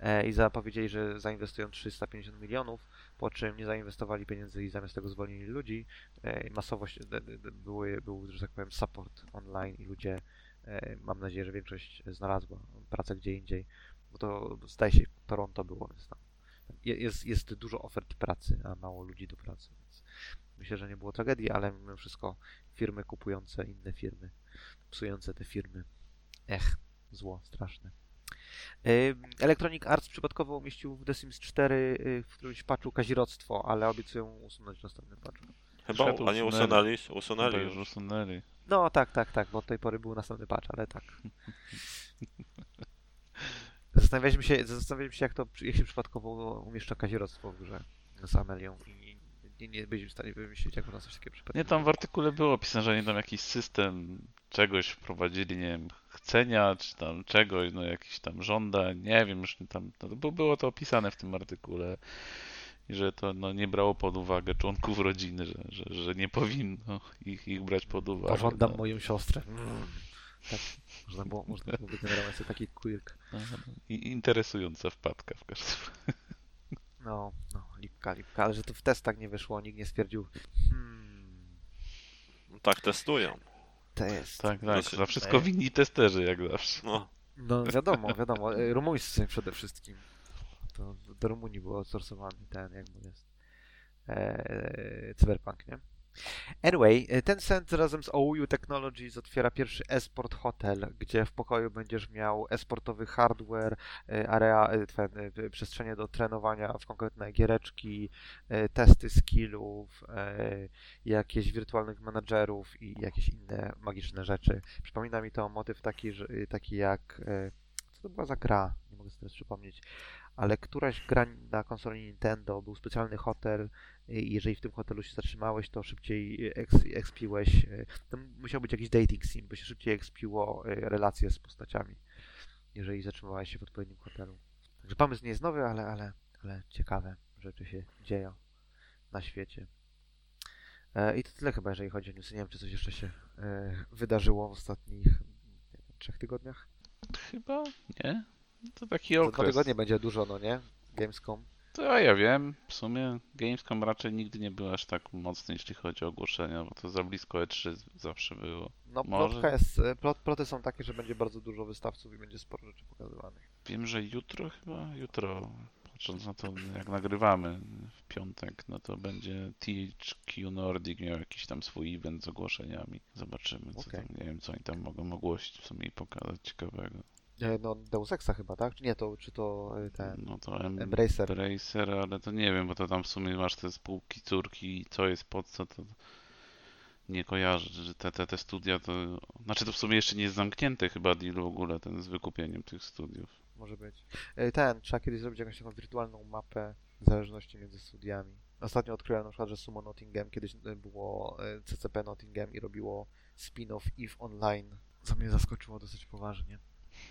Speaker 2: E, I zapowiedzieli, że zainwestują 350 milionów, po czym nie zainwestowali pieniędzy i zamiast tego zwolnili ludzi. E, i masowo się, de, de, de, były, był, że tak powiem, support online i ludzie, e, mam nadzieję, że większość znalazła pracę gdzie indziej bo to zdaje się Toronto było, więc tam je- jest, jest dużo ofert pracy, a mało ludzi do pracy, więc myślę, że nie było tragedii, ale mimo wszystko firmy kupujące inne firmy, psujące te firmy. Ech, zło, straszne. Electronic Arts przypadkowo umieścił w The Sims 4 y, w którymś patchu kazirodztwo, ale obiecują usunąć w następnym patchu.
Speaker 1: Chyba, a nie
Speaker 3: usunęli.
Speaker 1: usunęli?
Speaker 3: Chyba już
Speaker 1: już.
Speaker 3: usunęli.
Speaker 2: No tak, tak, tak, bo od tej pory był następny patch, ale tak. Zastanawialiśmy się, zastanawialiśmy się jak to, jak się przypadkowo umieszcza kazirodztwo w grze z Amelią i nie, nie byliśmy w stanie wymyślić, jak można coś takiego przypadkowo.
Speaker 3: Nie, tam w artykule było opisane, że oni tam jakiś system czegoś wprowadzili, nie wiem, chcenia, czy tam czegoś, no jakiś tam żądań, nie wiem, już tam, no, bo było to opisane w tym artykule i że to no, nie brało pod uwagę członków rodziny, że, że, że nie powinno ich, ich brać pod uwagę.
Speaker 2: Pożądam
Speaker 3: no.
Speaker 2: moją siostrę. Mm. Tak, można było, można było wygenerować sobie taki quirk.
Speaker 3: No, I interesująca wpadka w każdym razie.
Speaker 2: No, no, lipka, lipka, ale że to w testach nie wyszło, nikt nie stwierdził, hmm,
Speaker 1: Tak testują.
Speaker 2: test.
Speaker 3: Tak, tak,
Speaker 1: Znaczy-
Speaker 3: za wszystko winni testerzy, jak zawsze.
Speaker 1: No,
Speaker 2: No wiadomo, wiadomo, e, rumuńscy przede wszystkim. To do Rumunii był outsourcowany ten, jak mu jest, e, Cyberpunk, nie? Anyway, e, Tencent razem z OUU Technologies otwiera pierwszy esport hotel, gdzie w pokoju będziesz miał esportowy hardware, e, area, e, przestrzenie do trenowania w konkretne giereczki, testy skillów, jakieś wirtualnych menadżerów i jakieś inne magiczne rzeczy. Przypomina mi to motyw taki, taki jak. Co to była za gra? Nie mogę sobie teraz przypomnieć. Ale któraś gra na konsoli Nintendo był specjalny hotel jeżeli w tym hotelu się zatrzymałeś, to szybciej eks, ekspiłeś. e, To musiał być jakiś dating sim, bo się szybciej ekspiło relacje z postaciami, jeżeli zatrzymywałeś się w odpowiednim hotelu. Także pomysł nie jest nowy, ale, ale, ale ciekawe rzeczy się dzieją na świecie. E, I to tyle chyba, jeżeli chodzi o newsy. Nie wiem, czy coś jeszcze się e, wydarzyło w ostatnich wiem, trzech tygodniach.
Speaker 3: Chyba? Nie? To taki
Speaker 2: Za dwa
Speaker 3: okres.
Speaker 2: tygodnie będzie dużo, no nie? Gamescom.
Speaker 3: To ja, wiem, w sumie Gamescom raczej nigdy nie był aż tak mocny, jeśli chodzi o ogłoszenia, bo to za blisko E3 zawsze było.
Speaker 2: No
Speaker 3: Może.
Speaker 2: plotka jest, plot, ploty są takie, że będzie bardzo dużo wystawców i będzie sporo rzeczy pokazywanych.
Speaker 3: Wiem, że jutro chyba, jutro, patrząc na to jak nagrywamy w piątek, no to będzie THQ Nordic miał jakiś tam swój event z ogłoszeniami. Zobaczymy, co
Speaker 2: Okej.
Speaker 3: tam, nie wiem, co oni tam mogą ogłosić w sumie i pokazać ciekawego.
Speaker 2: E, No Deus Exa chyba, tak? Czy nie, to, czy to e, ten
Speaker 3: No to em-
Speaker 2: Embracer?
Speaker 3: Embracer, ale to nie wiem, bo to tam w sumie masz te spółki, córki i co jest pod co, to nie kojarzę, że te, te, te studia to... Znaczy to w sumie jeszcze nie jest zamknięte chyba deal w ogóle, ten z wykupieniem tych studiów.
Speaker 2: Może być. E, Ten, trzeba kiedyś zrobić jakąś taką wirtualną mapę zależności między studiami. Ostatnio odkryłem na przykład, że Sumo Nottingham kiedyś było CCP Nottingham i robiło spin-off EVE Online, co mnie zaskoczyło dosyć poważnie.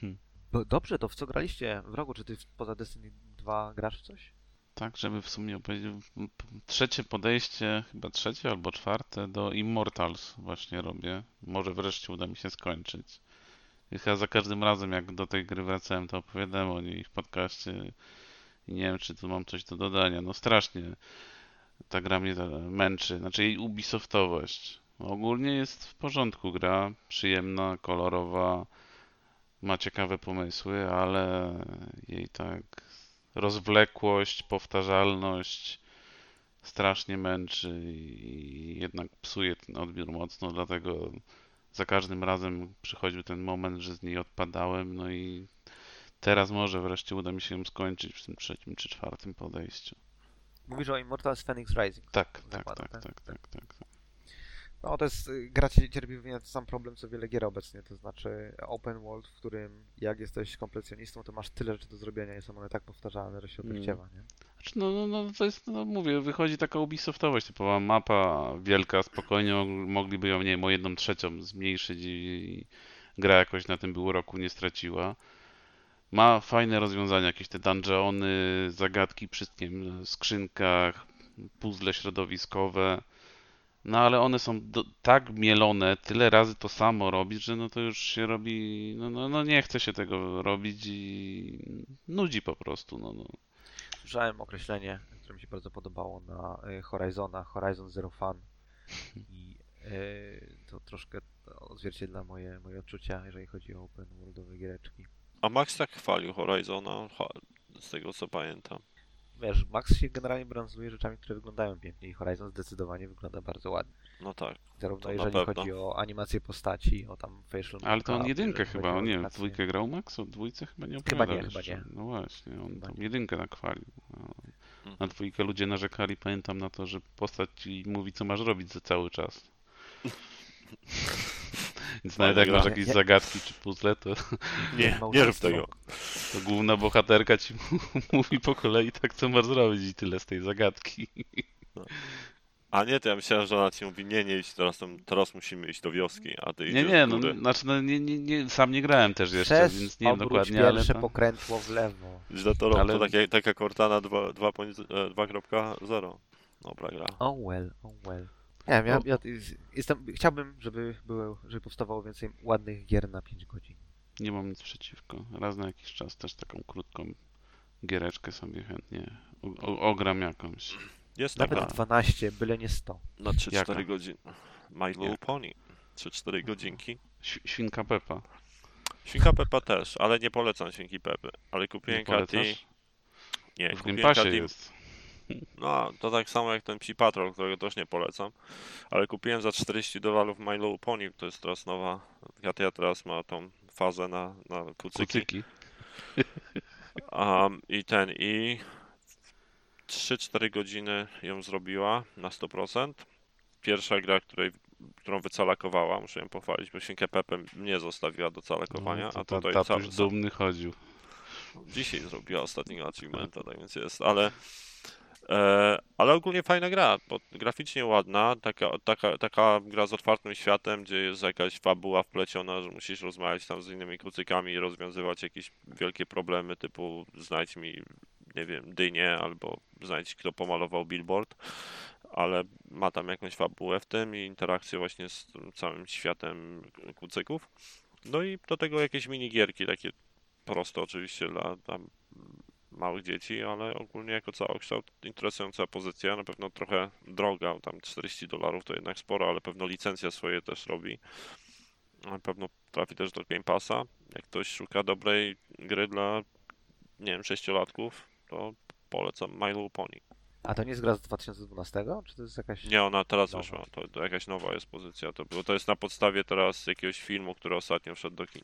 Speaker 3: Hmm.
Speaker 2: Bo dobrze, to w co graliście w rogu? Czy ty poza Destiny 2 grasz w coś?
Speaker 3: Tak, żeby w sumie opowiedzieć, p- trzecie podejście, chyba trzecie albo czwarte do Immortals właśnie robię. Może wreszcie uda mi się skończyć. I chyba za każdym razem jak do tej gry wracałem, to opowiadałem o niej w podcaście i nie wiem, czy tu mam coś do dodania. No strasznie ta gra mnie męczy, znaczy jej Ubisoftowość. Ogólnie jest w porządku gra, przyjemna, kolorowa, ma ciekawe pomysły, ale jej tak rozwlekłość, powtarzalność strasznie męczy i jednak psuje ten odbiór mocno, dlatego za każdym razem przychodził ten moment, że z niej odpadałem, no i teraz może wreszcie uda mi się ją skończyć w tym trzecim czy czwartym podejściu.
Speaker 2: Mówisz o Immortals Phoenix Rising.
Speaker 3: Tak, tak, tak,
Speaker 2: tak?
Speaker 3: tak, tak, tak.
Speaker 2: No to jest, y, gra cie- cierpi pewnie ten sam problem co wiele gier obecnie, to znaczy open world, w którym jak jesteś kompletjonistą, to masz tyle rzeczy do zrobienia i są one tak powtarzalne, że się
Speaker 3: Mm.
Speaker 2: odechciewa, nie?
Speaker 3: Znaczy, no, no, no to jest, no mówię, wychodzi taka Ubisoftowość, typowa mapa wielka, spokojnie mog- mogliby ją, nie wiem, o jedną trzecią zmniejszyć i, gra jakoś na tym był roku nie straciła. Ma fajne rozwiązania, jakieś te dungeony, zagadki przy tym skrzynkach, puzzle środowiskowe. No ale one są do, tak mielone, tyle razy to samo robić, że no to już się robi, no, no, no nie chce się tego robić i nudzi po prostu, no, no.
Speaker 2: Słyszałem określenie, które mi się bardzo podobało na y, Horizona, Horizon Zero Fun i y, to troszkę odzwierciedla moje, moje odczucia, jeżeli chodzi o open worldowe giereczki.
Speaker 1: A Max tak chwalił Horizona, z tego co pamiętam.
Speaker 2: Wiesz, Max się generalnie branżuje rzeczami, które wyglądają pięknie i Horizon zdecydowanie wygląda bardzo ładnie.
Speaker 1: No tak.
Speaker 2: Zarówno
Speaker 1: na
Speaker 2: jeżeli
Speaker 1: pewno.
Speaker 2: chodzi o animację postaci, o tam facial
Speaker 3: Ale to on jedynkę chyba, on nie dwójkę grał Max? O dwójce chyba nie
Speaker 2: Chyba
Speaker 3: opowiadał
Speaker 2: nie, chyba
Speaker 3: jeszcze.
Speaker 2: nie.
Speaker 3: No właśnie, on
Speaker 2: Chyba
Speaker 3: tam
Speaker 2: nie.
Speaker 3: jedynkę nakwalił. A Na
Speaker 1: Mhm.
Speaker 3: dwójkę ludzie narzekali, pamiętam na to, że postać ci mówi co masz robić za cały czas. Więc nawet jak masz jakieś
Speaker 2: Nie-
Speaker 3: zagadki czy puzzle, to,
Speaker 1: Nie, nie rób tego.
Speaker 3: to główna bohaterka ci mówi po kolei tak co masz zrobić i tyle z tej zagadki.
Speaker 1: A nie, to ja myślałem, że ona ci mówi, nie, nie idź, teraz, teraz musimy iść do wioski, a ty
Speaker 3: Nie, nie, no, znaczy no, nie, nie, nie, sam nie grałem też jeszcze,
Speaker 2: Przez
Speaker 3: więc nie wiem dokładnie, ale
Speaker 2: pierwsze
Speaker 3: to...
Speaker 2: pokrętło w lewo.
Speaker 1: Źle to robi,
Speaker 3: ale-
Speaker 1: to takie, taka Cortana 2 2 poń- e, 2.0. Dobra gra.
Speaker 2: Oh well, oh well. Nie wiem, ja,
Speaker 3: No.
Speaker 2: ja jestem, chciałbym, żeby, było, żeby powstawało więcej ładnych gier na 5 godzin.
Speaker 3: Nie mam nic przeciwko. Raz na jakiś czas też taką krótką giereczkę sobie chętnie o, o, ogram jakąś.
Speaker 1: Jest
Speaker 2: Nawet
Speaker 1: taka
Speaker 2: 12, byle nie 100.
Speaker 1: na 3-4
Speaker 3: Jaka?
Speaker 1: godziny. My Little? Pony. 3-4 godzinki.
Speaker 3: Ś- Świnka Pepa.
Speaker 1: Świnka Peppa też, ale nie polecam Świnki Pepy. Ale kupiłem Kati. Nie, kupiłem Kati.
Speaker 3: jest.
Speaker 1: No, to tak samo jak ten Psi Patrol, którego też nie polecam. Ale kupiłem za 40 dolarów My Little Pony, to jest teraz nowa. Katia teraz ma tą fazę na, na kucyki.
Speaker 3: Kucyki.
Speaker 1: Um, I ten, i 3-4 godziny ją zrobiła na 100%. Pierwsza gra, której, którą wycalakowała, muszę ją pochwalić, bo świnkę Pepę mnie zostawiła do calakowania,
Speaker 3: No, to
Speaker 1: a
Speaker 3: ta-
Speaker 1: tutaj
Speaker 3: tatuś
Speaker 1: cały,
Speaker 3: dumny chodził.
Speaker 1: Dzisiaj zrobiła ostatniego achievementa, tak więc jest, ale ale ogólnie fajna gra, graficznie ładna, taka, taka, taka gra z otwartym światem, gdzie jest jakaś fabuła wpleciona, że musisz rozmawiać tam z innymi kucykami i rozwiązywać jakieś wielkie problemy typu znajdź mi, nie wiem, dynię albo znajdź kto pomalował billboard, ale ma tam jakąś fabułę w tym i interakcję właśnie z całym światem kucyków. No i do tego jakieś minigierki takie proste oczywiście dla tam małych dzieci, ale ogólnie jako całokształt interesująca pozycja, na pewno trochę droga, tam 40 dolarów to jednak sporo, ale pewno licencja swoje też robi. Na pewno trafi też do Game Passa. Jak ktoś szuka dobrej gry dla, nie wiem, sześciolatków, to polecam My Little Pony.
Speaker 2: A to nie jest gra z 2012? Czy to jest jakaś...
Speaker 1: Nie, ona teraz
Speaker 2: Nowa.
Speaker 1: wyszła, to, to jakaś nowa jest pozycja, to było, to jest na podstawie teraz jakiegoś filmu, który ostatnio wszedł do kin.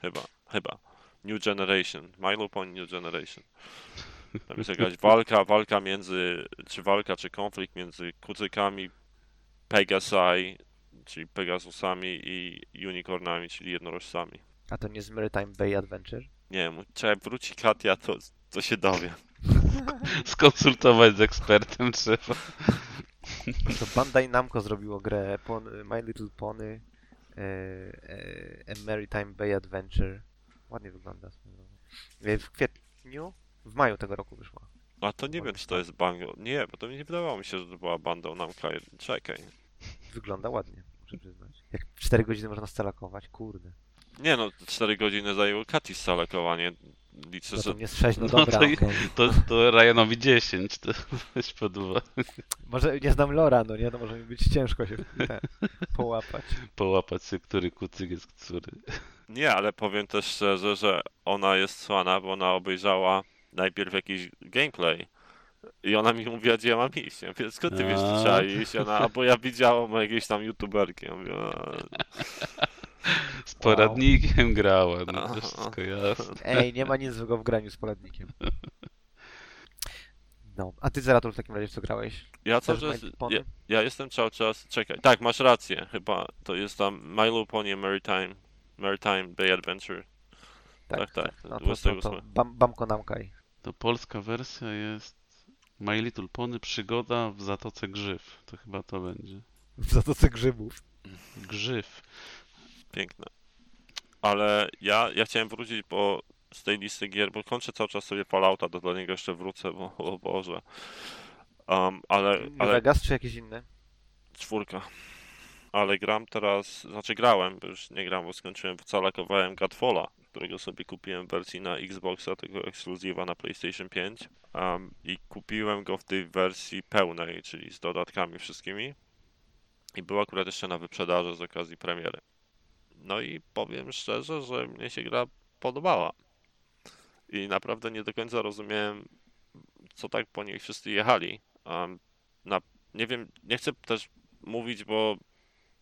Speaker 1: Chyba, chyba. New Generation, My Little Pony New Generation. Tam jest jakaś walka, walka między, czy walka, czy konflikt między kucykami Pegasai, czyli Pegasusami i unicornami, czyli jednorożcami.
Speaker 2: A to nie jest Maritime Bay Adventure?
Speaker 1: Nie wiem, czy jak wróci Katia, to, to się dowie.
Speaker 3: Skonsultować z ekspertem trzeba.
Speaker 2: To Bandai Namco zrobiło grę Pon- My Little Pony e, e, A Maritime Bay Adventure. Ładnie wygląda. drogą. E, W kwietniu? W maju tego roku wyszła.
Speaker 1: A to nie wiem, czy to jest bango. Nie, bo to mi nie wydawało mi się, że to była bandą Namka. Czekaj.
Speaker 2: Wygląda ładnie, muszę przyznać. Jak 4 godziny można scalakować, kurde.
Speaker 1: Nie no, 4 godziny zajęło Kati scalakowanie. Liczę,
Speaker 2: No
Speaker 1: że
Speaker 2: z 6, no
Speaker 3: No
Speaker 2: dobra,
Speaker 3: to
Speaker 2: okej.
Speaker 3: To, to Ryanowi 10, to weź pod uwagę.
Speaker 2: Może nie znam Lora, no nie? To może mi być ciężko się te, połapać.
Speaker 3: Połapać się, który kucyk jest który.
Speaker 1: Nie, ale powiem też szczerze, że ona jest słana, bo ona obejrzała najpierw jakiś gameplay. I ona mi mówiła, gdzie ja mam iść. Ja mówię, skąd ty wiesz, gdzie trzeba iść? Ona, a bo ja widziałam jakieś tam youtuberki. Ja mówię,
Speaker 3: Z poradnikiem grała, no to wszystko jasne.
Speaker 2: Ej, nie ma nic złego w graniu z poradnikiem. No, a ty Zeratul w takim razie w co grałeś?
Speaker 1: ja cały czas, ja,
Speaker 2: Pony?
Speaker 1: ja jestem cały czas, czekaj, tak, masz rację, chyba, to jest tam My Little Pony Maritime, Maritime Bay Adventure. Tak, tak,
Speaker 2: No to, to,
Speaker 1: 28.
Speaker 2: to bam, Bamko Namkaj.
Speaker 3: To polska wersja jest My Little Pony Przygoda w Zatoce Grzyw. To chyba to będzie.
Speaker 2: W Zatoce Grzybów.
Speaker 3: Grzyw.
Speaker 1: Piękne. Ale ja, ja chciałem wrócić po, z tej listy gier, bo kończę cały czas sobie Fallouta, to do niego jeszcze wrócę, bo o Boże. Um, ale,
Speaker 2: New
Speaker 1: ale
Speaker 2: Vegas czy jakieś inne?
Speaker 1: czwórka. Ale gram teraz, znaczy grałem, bo już nie gram, bo skończyłem, wcalakowałem Godfalla, którego sobie kupiłem w wersji na Xboxa, tego ekskluzywa na PlayStation 5. Um, I kupiłem go w tej wersji pełnej, czyli z dodatkami wszystkimi. I był akurat jeszcze na wyprzedaży z okazji premiery. No i powiem szczerze, że mnie się gra podobała. I naprawdę nie do końca rozumiałem, co tak po niej wszyscy jechali. Um, na, nie wiem, nie chcę też mówić, bo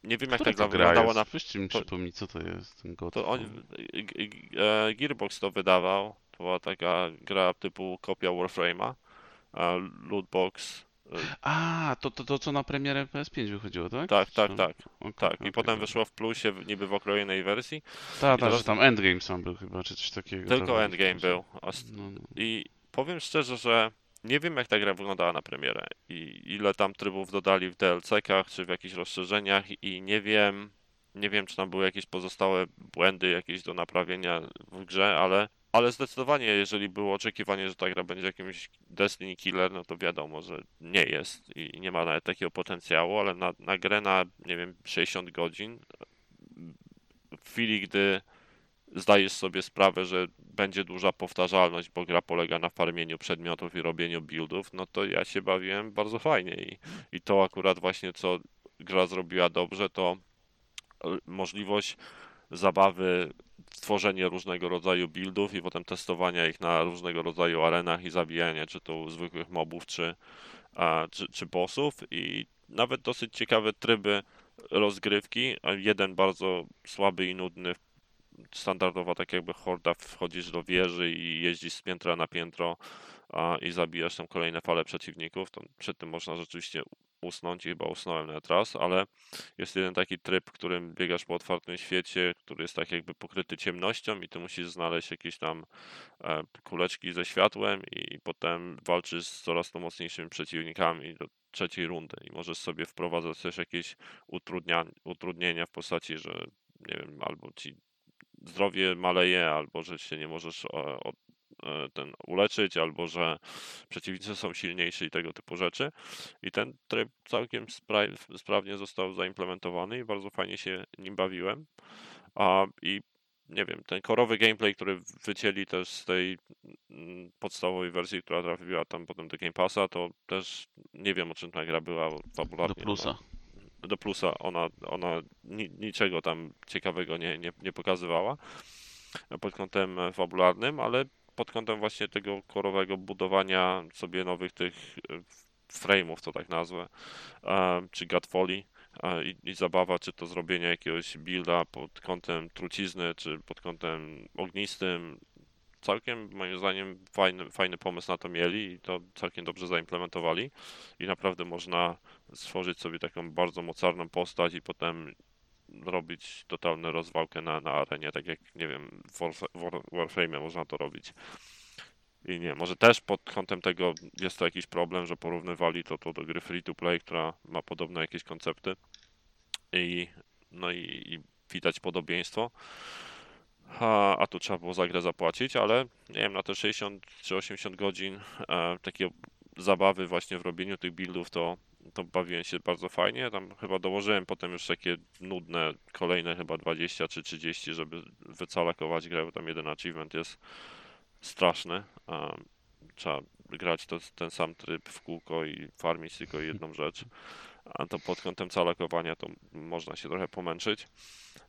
Speaker 1: nie wiem jak
Speaker 3: Która
Speaker 1: ta gra
Speaker 3: to gra
Speaker 1: wyglądała
Speaker 3: jest?
Speaker 1: na
Speaker 3: Weźcie mi przypomnij, co to jest ten God
Speaker 1: to on, e, Gearbox to wydawał. To była taka gra typu kopia Warframe'a. e, Lootbox.
Speaker 3: A, to, to, to co na premierę PS5 wychodziło, tak?
Speaker 1: Tak, tak,
Speaker 3: Czy-
Speaker 1: tak.
Speaker 3: okej,
Speaker 1: Tak. I
Speaker 3: okej,
Speaker 1: potem
Speaker 3: dobra.
Speaker 1: wyszło w plusie, niby w okrojonej wersji.
Speaker 3: Tak, tak,
Speaker 1: teraz-
Speaker 3: że tam Endgame sam był chyba, czy coś takiego.
Speaker 1: Tylko Endgame był.
Speaker 3: No, no.
Speaker 1: I powiem szczerze, że nie wiem jak ta gra wyglądała na premierę i ile tam trybów dodali w DLC-kach czy w jakichś rozszerzeniach i nie wiem, nie wiem czy tam były jakieś pozostałe błędy jakieś do naprawienia w grze, ale, ale zdecydowanie jeżeli było oczekiwanie, że ta gra będzie jakimś Destiny Killer, no to wiadomo, że nie jest i nie ma nawet takiego potencjału, ale na, na grę na, nie wiem, 60 godzin w chwili, gdy zdajesz sobie sprawę, że będzie duża powtarzalność, bo gra polega na farmieniu przedmiotów i robieniu buildów, no to ja się bawiłem bardzo fajnie i, i to akurat właśnie co gra zrobiła dobrze, to możliwość zabawy tworzenie różnego rodzaju buildów i potem testowania ich na różnego rodzaju arenach i zabijania czy to zwykłych mobów, czy, a, czy, czy bossów i nawet dosyć ciekawe tryby rozgrywki. Jeden bardzo słaby i nudny standardowa tak jakby horda wchodzisz do wieży i jeździsz z piętra na piętro i zabijasz tam kolejne fale przeciwników, to przed tym można rzeczywiście usnąć i chyba usnąłem nawet raz, ale jest jeden taki tryb, którym biegasz po otwartym świecie, który jest tak jakby pokryty ciemnością i ty musisz znaleźć jakieś tam e, kuleczki ze światłem i potem walczysz z coraz to mocniejszymi przeciwnikami do trzeciej rundy i możesz sobie wprowadzać też jakieś utrudnienia w postaci, że nie wiem, albo ci zdrowie maleje, albo że się nie możesz e, ten uleczyć, albo że przeciwnicy są silniejsi i tego typu rzeczy. I ten tryb całkiem spra- sprawnie został zaimplementowany i bardzo fajnie się nim bawiłem. A, I nie wiem, ten korowy gameplay, który wycięli też z tej mm, podstawowej wersji, która trafiła tam potem do Game Passa, to też nie wiem o czym ta gra była fabularnie.
Speaker 3: Do plusa.
Speaker 1: No, do plusa. Ona, ona ni, niczego tam ciekawego nie, nie, nie pokazywała pod kątem e, fabularnym, ale pod kątem właśnie tego korowego budowania sobie nowych tych e, frame'ów, to tak nazwę, e, czy Godfoli e, i, i zabawa, czy to zrobienie jakiegoś builda pod kątem trucizny, czy pod kątem ognistym. Całkiem moim zdaniem fajny, fajny pomysł na to mieli i to całkiem dobrze zaimplementowali i naprawdę można stworzyć sobie taką bardzo mocarną postać i potem robić totalną rozwałkę na, na arenie, tak jak, nie wiem, w Warf- War, Warframe można to robić. I nie, może też pod kątem tego jest to jakiś problem, że porównywali to, to do gry free to play, która ma podobne jakieś koncepty i no i, i widać podobieństwo. A, a tu trzeba było za grę zapłacić, ale nie wiem, na te 60 czy 80 godzin e, takiej zabawy właśnie w robieniu tych buildów, to, to bawiłem się bardzo fajnie. Tam chyba dołożyłem potem już takie nudne, kolejne chyba 20 czy 30, żeby wycalakować grę, bo tam jeden achievement jest straszny. A, trzeba grać to, ten sam tryb w kółko i farmić tylko jedną rzecz. A to pod kątem calakowania to można się trochę pomęczyć.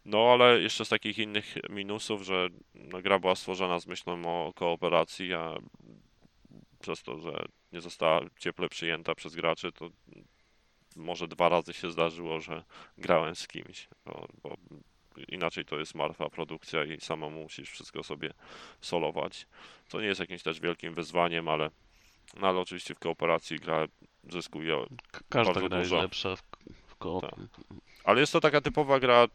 Speaker 1: No ale jeszcze z takich innych minusów, że no, gra była stworzona z myślą o kooperacji, a przez to, że nie została cieple przyjęta przez graczy, to może dwa razy się zdarzyło, że grałem z kimś, bo, bo inaczej to jest martwa produkcja i samemu musisz wszystko sobie solować. To nie jest jakimś też wielkim wyzwaniem, ale, no, ale oczywiście w kooperacji gra zyskuje
Speaker 3: Każda
Speaker 1: Bardzo
Speaker 3: gra jest
Speaker 1: dużo.
Speaker 3: lepsza w,
Speaker 1: Tak. Ale jest to taka typowa gra,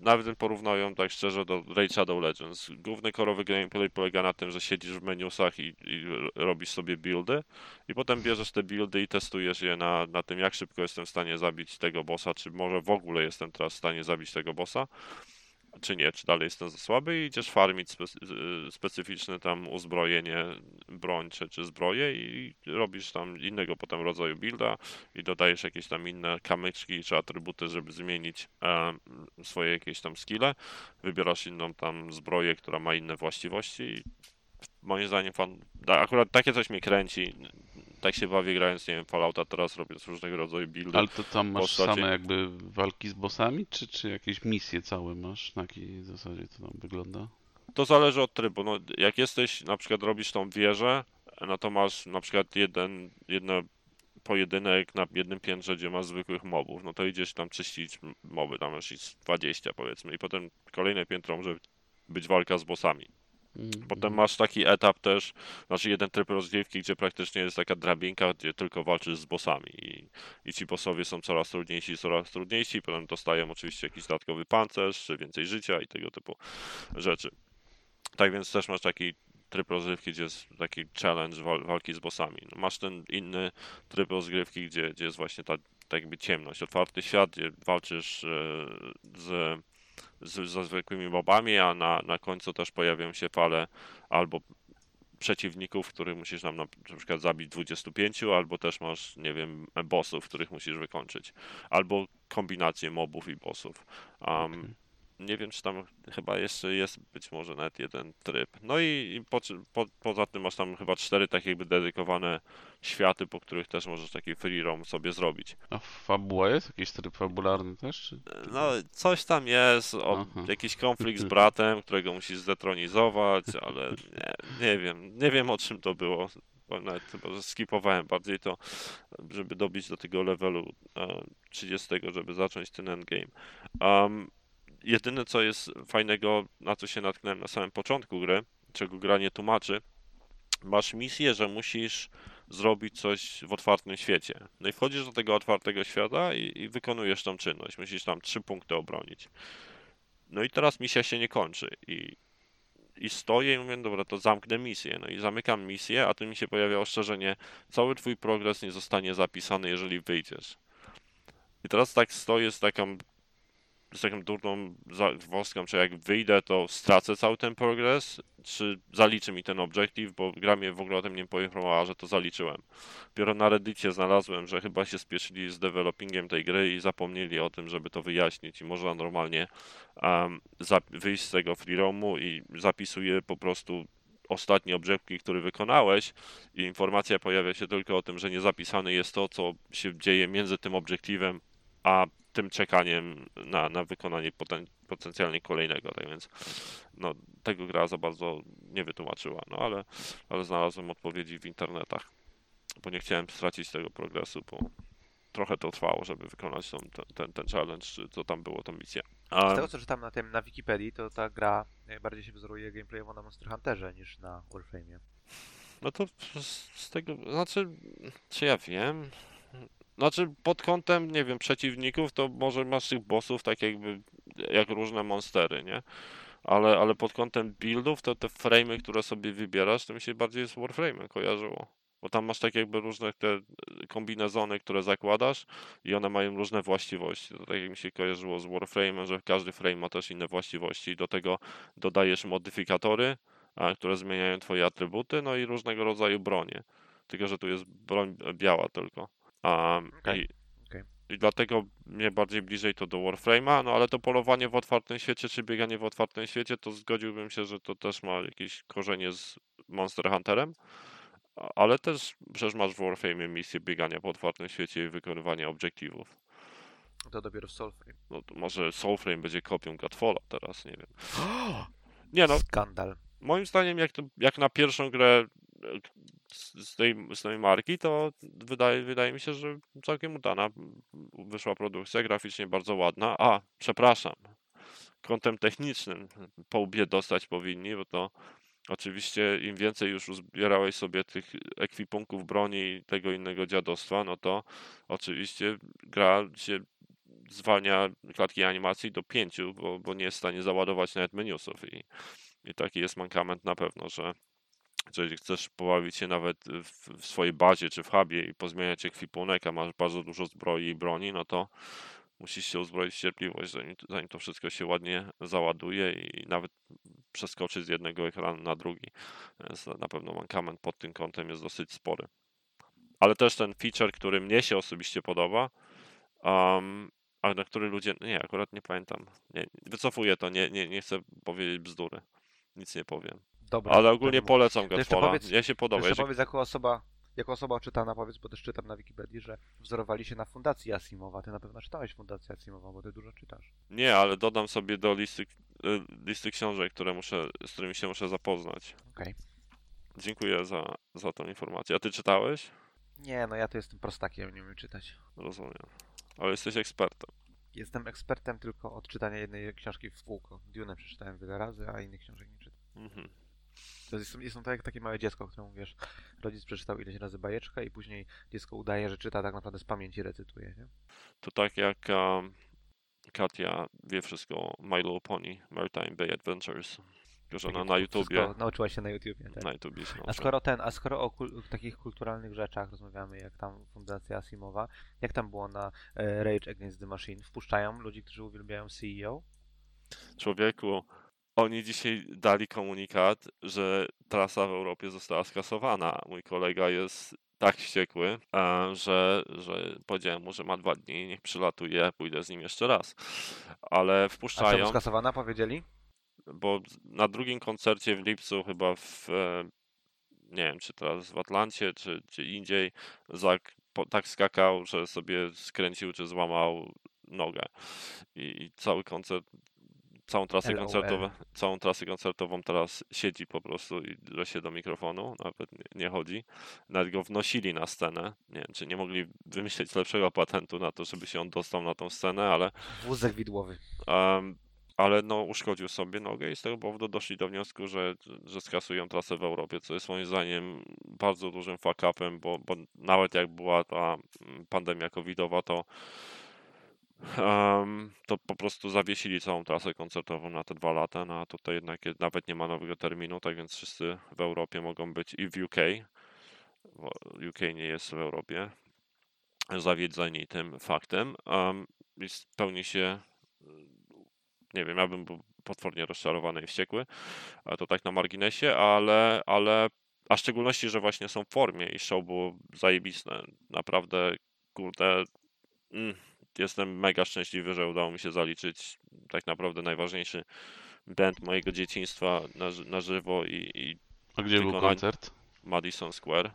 Speaker 1: nawet porównuję tak szczerze do Raid Shadow Legends. Główny korowy gameplay polega na tym, że siedzisz w menusach i, i robisz sobie buildy i potem bierzesz te buildy i testujesz je na, na tym, jak szybko jestem w stanie zabić tego bossa, czy może w ogóle jestem teraz w stanie zabić tego bossa, czy nie, czy dalej jestem za słaby i idziesz farmić spe, y, specyficzne tam uzbrojenie, broń czy, czy zbroje i robisz tam innego potem rodzaju builda i dodajesz jakieś tam inne kamyczki czy atrybuty, żeby zmienić e, swoje jakieś tam skille. Wybierasz inną tam zbroję, która ma inne właściwości moim zdaniem fan, akurat takie coś mnie kręci. Tak się bawię grając, nie wiem, Fallouta teraz robiąc różnego rodzaju buildy.
Speaker 3: Ale to tam masz
Speaker 1: postaci.
Speaker 3: same jakby walki z bossami, czy, czy jakieś misje całe masz? Na jakiej zasadzie to tam wygląda?
Speaker 1: To zależy od trybu. No, jak jesteś, na przykład robisz tą wieżę, no to masz na przykład jeden, jedno pojedynek na jednym piętrze, gdzie masz zwykłych mobów, no to idziesz tam czyścić moby, tam masz ich z 20 powiedzmy i potem kolejne piętro może być walka z bossami.
Speaker 3: Mhm,
Speaker 1: Potem masz taki etap też, znaczy jeden tryb rozgrywki, gdzie praktycznie jest taka drabinka, gdzie tylko walczysz z bossami i, i ci bossowie są coraz trudniejsi, coraz trudniejsi, potem dostają oczywiście jakiś dodatkowy pancerz, czy więcej życia i tego typu rzeczy. Tak więc też masz taki tryb rozgrywki, gdzie jest taki challenge wal, walki z bossami. No, masz ten inny tryb rozgrywki, gdzie, gdzie jest właśnie ta tak jakby ciemność, otwarty świat, gdzie walczysz e, z z, ze zwykłymi mobami, a na, na końcu też pojawią się fale albo przeciwników, których musisz nam na, na przykład zabić 25, albo też masz, nie wiem, bossów, których musisz wykończyć. Albo kombinację mobów i bossów. Um,
Speaker 3: Okej.
Speaker 1: Nie wiem, czy tam chyba jeszcze jest być może nawet jeden tryb. No i, po, po, poza tym masz tam chyba cztery takie jakby dedykowane światy, po których też możesz taki free roam sobie zrobić.
Speaker 3: A fabuła jest? Jakiś tryb fabularny też? Czy...
Speaker 1: No, coś tam jest, o, jakiś konflikt z bratem, którego musisz zdetronizować, ale nie, nie wiem, nie wiem o czym to było. Bo Nawet chyba, że skipowałem bardziej to, żeby dobić do tego levelu e, 30, żeby zacząć ten endgame. Um, jedyne co jest fajnego, na co się natknąłem na samym początku gry, czego gra nie tłumaczy, masz misję, że musisz zrobić coś w otwartym świecie. No i wchodzisz do tego otwartego świata i, i wykonujesz tą czynność. Musisz tam trzy punkty obronić. No i teraz misja się nie kończy. I, i stoję i mówię, dobra, to zamknę misję. No i zamykam misję, a tu mi się pojawia ostrzeżenie, cały twój progres nie zostanie zapisany, jeżeli wyjdziesz. I teraz tak stoję z taką z taką durną zagwozdką, czy jak wyjdę, to stracę cały ten progres, czy zaliczy mi ten objective, bo gra mnie w ogóle o tym nie poinformowała, że to zaliczyłem. Dopiero na Reddicie znalazłem, że chyba się spieszyli z developingiem tej gry i zapomnieli o tym, żeby to wyjaśnić i można normalnie um, wyjść z tego free roamu i zapisuje po prostu ostatni objective, który wykonałeś i informacja pojawia się tylko o tym, że niezapisane jest to, co się dzieje między tym obiektywem a tym czekaniem na, na wykonanie poten, potencjalnie kolejnego. Tak więc no, tego gra za bardzo nie wytłumaczyła, no ale, ale znalazłem odpowiedzi w internetach, bo nie chciałem stracić tego progresu, bo trochę to trwało, żeby wykonać tą, ten, ten, ten challenge, czy co tam było, tą misję. A,
Speaker 2: Z tego co czytam na tym na Wikipedii, to ta gra bardziej się wzoruje gameplayowo na Monster Hunterze niż na Warframe'ie.
Speaker 1: No to z, z tego, znaczy, czy ja wiem? Znaczy, pod kątem, nie wiem, przeciwników, to może masz tych bossów tak jakby, jak różne monstery, nie? Ale, ale pod kątem buildów, to te frame'y, które sobie wybierasz, to mi się bardziej z Warframe'em kojarzyło. Bo tam masz tak jakby różne te kombinezony, które zakładasz i one mają różne właściwości. To tak jak mi się kojarzyło z Warframe'em, że każdy frame ma też inne właściwości i do tego dodajesz modyfikatory, a, które zmieniają twoje atrybuty, no i różnego rodzaju bronie. Tylko, że tu jest broń biała tylko. A,
Speaker 2: Okej,
Speaker 1: i,
Speaker 2: okej.
Speaker 1: I dlatego mnie bardziej bliżej to do Warframe'a, no ale to polowanie w otwartym świecie, czy bieganie w otwartym świecie, to zgodziłbym się, że to też ma jakieś korzenie z Monster Hunterem. Ale też przecież masz w Warframe'ie misję biegania po otwartym świecie i wykonywania obiektywów.
Speaker 2: To dopiero Soulframe.
Speaker 1: No to może Soulframe będzie kopią Godfalla teraz, nie wiem. Nie no,
Speaker 2: Skandal.
Speaker 1: moim zdaniem jak, to, jak na pierwszą grę z tej, z tej marki, to wydaje, wydaje mi się, że całkiem udana wyszła produkcja, graficznie bardzo ładna. A, przepraszam, kątem technicznym po łbie dostać powinni, bo to oczywiście im więcej już uzbierałeś sobie tych ekwipunków broni i tego innego dziadostwa, no to oczywiście gra się zwalnia klatki animacji do pięciu, bo, bo nie jest w stanie załadować nawet menusów i, i taki jest mankament na pewno, że jeżeli chcesz pobawić się nawet w, w swojej bazie czy w hubie i pozmieniać ekwipunek, a masz bardzo dużo zbroi i broni, no to musisz się uzbroić w cierpliwość, zanim, zanim to wszystko się ładnie załaduje i nawet przeskoczyć z jednego ekranu na drugi. Więc na pewno mankament pod tym kątem jest dosyć spory. Ale też ten feature, który mnie się osobiście podoba, um, a na który ludzie. Nie, akurat nie pamiętam. Nie, wycofuję to, nie, nie, nie chcę powiedzieć bzdury. Nic nie powiem. Ale ogólnie
Speaker 2: tak
Speaker 1: polecam Godfalla.
Speaker 2: powiedz-
Speaker 1: Ja się podoba.
Speaker 2: Jeszcze powiedz jako osoba, jako osoba oczytana, powiedz, bo też czytam na Wikipedii, że wzorowali się na Fundacji Asimowa. Ty na pewno czytałeś Fundację Asimową, bo ty dużo czytasz.
Speaker 1: Nie, ale dodam sobie do listy, y, listy książek, które muszę, z którymi się muszę zapoznać.
Speaker 2: Okej.
Speaker 1: Dziękuję za, za tą informację. A ty czytałeś?
Speaker 2: Nie, no ja to jestem prostakiem, nie umiem czytać.
Speaker 1: Rozumiem. Ale jesteś ekspertem.
Speaker 2: Jestem ekspertem tylko od czytania jednej książki w kółko. Dune przeczytałem wiele razy, a innych książek nie czytam.
Speaker 1: Mhm.
Speaker 2: To jest, są tak jak takie małe dziecko, któremu wiesz, rodzic przeczytał ileś razy bajeczkę i później dziecko udaje, że czyta, tak naprawdę z pamięci recytuje, nie?
Speaker 1: To tak jak um, Katia wie wszystko o My Little Pony Maritime Bay Adventures. Tylko, że ona na YouTubie.
Speaker 2: Nauczyła się na YouTubie, tak?
Speaker 1: Na YouTubie
Speaker 2: A skoro ten, a skoro o kul- takich kulturalnych rzeczach rozmawiamy, jak tam Fundacja Asimowa, jak tam było na e, Rage Against the Machine? Wpuszczają ludzi, którzy uwielbiają CEO?
Speaker 1: Człowieku, oni dzisiaj dali komunikat, że trasa w Europie została skasowana. Mój kolega jest tak wściekły, e, że, że powiedziałem mu, że ma dwa dni, niech przylatuje, pójdę z nim jeszcze raz. Ale
Speaker 2: A czemu
Speaker 1: wpuszczają,
Speaker 2: skasowana, powiedzieli?
Speaker 1: bo na drugim koncercie w lipcu chyba w, e, nie wiem, czy teraz w Atlancie, czy, czy indziej, Zak tak skakał, że sobie skręcił, czy złamał nogę. I, i cały koncert, całą trasę
Speaker 2: LOL.
Speaker 1: koncertową, całą trasę koncertową teraz siedzi po prostu i się do mikrofonu, nawet nie, nie chodzi. Nawet go wnosili na scenę. Nie wiem, czy nie mogli wymyślić lepszego patentu na to, żeby się on dostał na tą scenę, ale
Speaker 2: Wózek widłowy.
Speaker 1: Em, ale no, uszkodził sobie nogę i z tego powodu doszli do wniosku, że, że skasują trasę w Europie, co jest moim zdaniem bardzo dużym fuck upem, bo, bo nawet jak była ta mm, pandemia covidowa, to to po prostu zawiesili całą trasę koncertową na te dwa lata, no a tutaj jednak nawet nie ma nowego terminu, tak więc wszyscy w Europie mogą być i w UK, bo UK nie jest w Europie, zawiedzeni tym faktem um, i spełni się nie wiem, ja bym był potwornie rozczarowany i wściekły, a to tak na marginesie, ale, ale a w szczególności, że właśnie są w formie i show było zajebiste. Naprawdę, kurde, mm, jestem mega szczęśliwy, że udało mi się zaliczyć tak naprawdę najważniejszy band mojego dzieciństwa na, na żywo i, i
Speaker 3: A gdzie był koncert?
Speaker 1: Madison Square.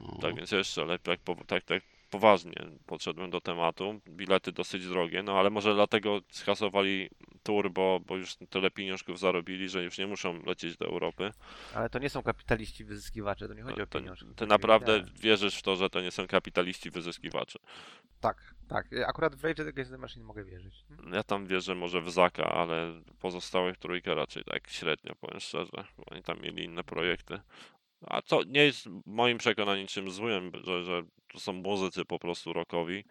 Speaker 3: O,
Speaker 1: Tak więc jeszcze lepiej, po, tak, tak poważnie podszedłem do tematu. Bilety dosyć drogie, no ale może dlatego skasowali tour, bo, bo już tyle pieniążków zarobili, że już nie muszą lecieć do Europy.
Speaker 2: Ale to nie są kapitaliści wyzyskiwacze, to nie chodzi o
Speaker 1: To,
Speaker 2: pieniążki.
Speaker 1: ty naprawdę wierzysz w to, że to nie są kapitaliści wyzyskiwacze.
Speaker 2: Tak, tak. Akurat w Rage Against the Machine mogę wierzyć. Hmm?
Speaker 1: Ja tam wierzę może w Zaka, ale pozostałych trójkę raczej tak średnio, powiem szczerze, bo oni tam mieli inne projekty. A to nie jest moim przekonaniem czym złym, że, że to są muzycy po prostu rockowi,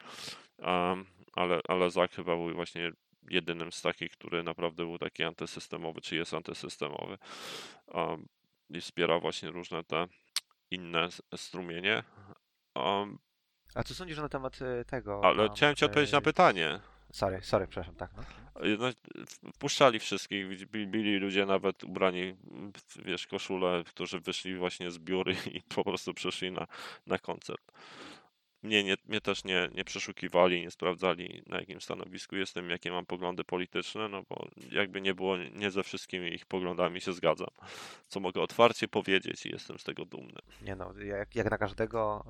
Speaker 1: um, ale, ale Zak chyba był właśnie jedynym z takich, który naprawdę był taki antysystemowy, czy jest antysystemowy um, i wspiera właśnie różne te inne strumienie. Um,
Speaker 2: A co sądzisz na temat e, tego?
Speaker 1: ale
Speaker 2: tam,
Speaker 1: chciałem ci odpowiedzieć na
Speaker 2: e,
Speaker 1: pytanie.
Speaker 2: Sorry, sorry, przepraszam, tak. No.
Speaker 1: No, wpuszczali wszystkich, bili ludzie nawet ubrani w wiesz, koszule, którzy wyszli właśnie z biury i po prostu przyszli na, na koncert. Mnie, nie, mnie też nie, nie przeszukiwali, nie sprawdzali na jakim stanowisku jestem, jakie mam poglądy polityczne, no bo jakby nie było, nie ze wszystkimi ich poglądami się zgadzam, co mogę otwarcie powiedzieć i jestem z tego dumny.
Speaker 2: Nie no, jak, jak na każdego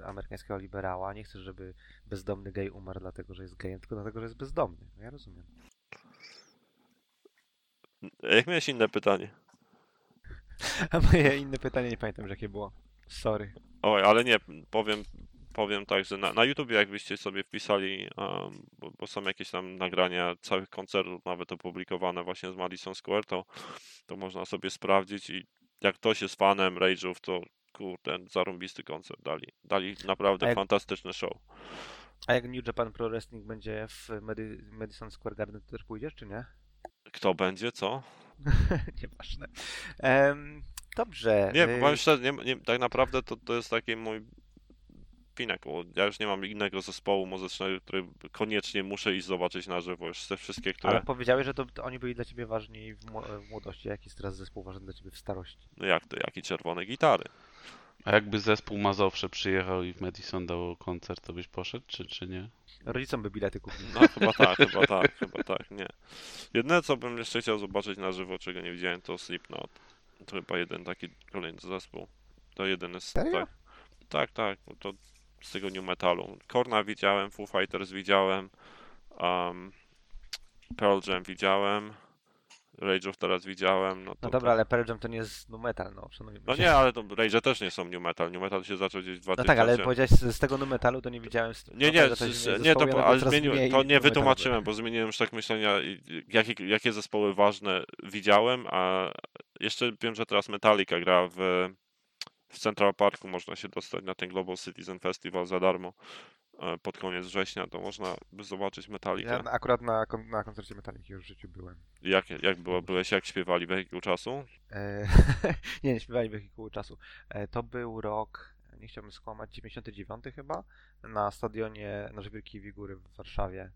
Speaker 2: e, amerykańskiego liberała, nie chcesz, żeby bezdomny gej umarł dlatego, że jest gejem, tylko dlatego, że jest bezdomny. No ja rozumiem.
Speaker 1: Jak miałeś inne pytanie?
Speaker 2: A moje inne pytanie, nie pamiętam, jakie było. Sorry.
Speaker 1: Oj, ale nie, powiem, powiem tak, że na, na YouTube jakbyście sobie wpisali, um, bo, bo są jakieś tam nagrania całych koncertów nawet opublikowane właśnie z Madison Square, to, to można sobie sprawdzić i jak ktoś jest fanem Rage'ów, to kurde, zarąbisty koncert dali. Dali naprawdę
Speaker 2: jak-
Speaker 1: fantastyczny show.
Speaker 2: A jak New Japan Pro Wrestling będzie w Medi- Madison Square Garden, to też pójdziesz, czy nie?
Speaker 1: Kto będzie, co?
Speaker 2: Nieważne. Em, dobrze.
Speaker 1: Nie,
Speaker 2: y,
Speaker 1: powiem szczerze, nie, nie, tak naprawdę to, to jest taki mój bo ja już nie mam innego zespołu muzycznego, który koniecznie muszę iść zobaczyć na żywo. Już te wszystkie, które...
Speaker 2: Ale powiedziałeś, że to, to oni byli dla ciebie ważni w, w młodości. Jaki jest teraz zespół ważny dla ciebie w starości?
Speaker 1: No jak to, jak i czerwone gitary.
Speaker 3: A jakby zespół Mazowsze przyjechał i w Madison dał koncert, to byś poszedł, czy, czy nie?
Speaker 2: Rodzicom by bilety kupili.
Speaker 1: No chyba tak, chyba tak, chyba tak, nie. Jedyne co bym jeszcze chciał zobaczyć na żywo, czego nie widziałem, to Slipknot. To chyba jeden taki kolejny zespół. To jeden z
Speaker 2: Serio?
Speaker 1: tak. Tak, tak, bo to z tego new metalu. Korna widziałem, Foo Fighters widziałem, um, Pearl Jam widziałem, Rage'ów teraz widziałem. No, to,
Speaker 2: No dobra, ale Pearl Jam to nie jest nu metal, no szanujmy
Speaker 1: No
Speaker 2: się.
Speaker 1: nie, ale to Rage też nie są new metal. New metal się zaczął gdzieś w 2000.
Speaker 2: No tak, ale powiedziałeś z, tego nu metalu, to nie widziałem... z-
Speaker 1: Nie,
Speaker 2: no
Speaker 1: nie,
Speaker 2: to
Speaker 1: z, z, nie, to,
Speaker 2: ja
Speaker 1: ale
Speaker 2: mniej
Speaker 1: to
Speaker 2: nu
Speaker 1: nie wytłumaczyłem, bo zmieniłem już tak myślenia, jakie, jakie zespoły ważne widziałem, a jeszcze wiem, że teraz Metallica gra w, w Central Parku, można się dostać na ten Global Citizen Festival za darmo e, pod koniec września, to można by zobaczyć Metallicę.
Speaker 2: Ja akurat na, kon- na koncercie Metaliki już w życiu byłem.
Speaker 1: Jak, jak było, byłeś, jak śpiewali wehikuł czasu?
Speaker 2: E, nie, nie śpiewali wehikułu czasu. E, to był rok, nie chciałbym skłamać, 99 chyba, na stadionie na Żwirki Góry w Warszawie.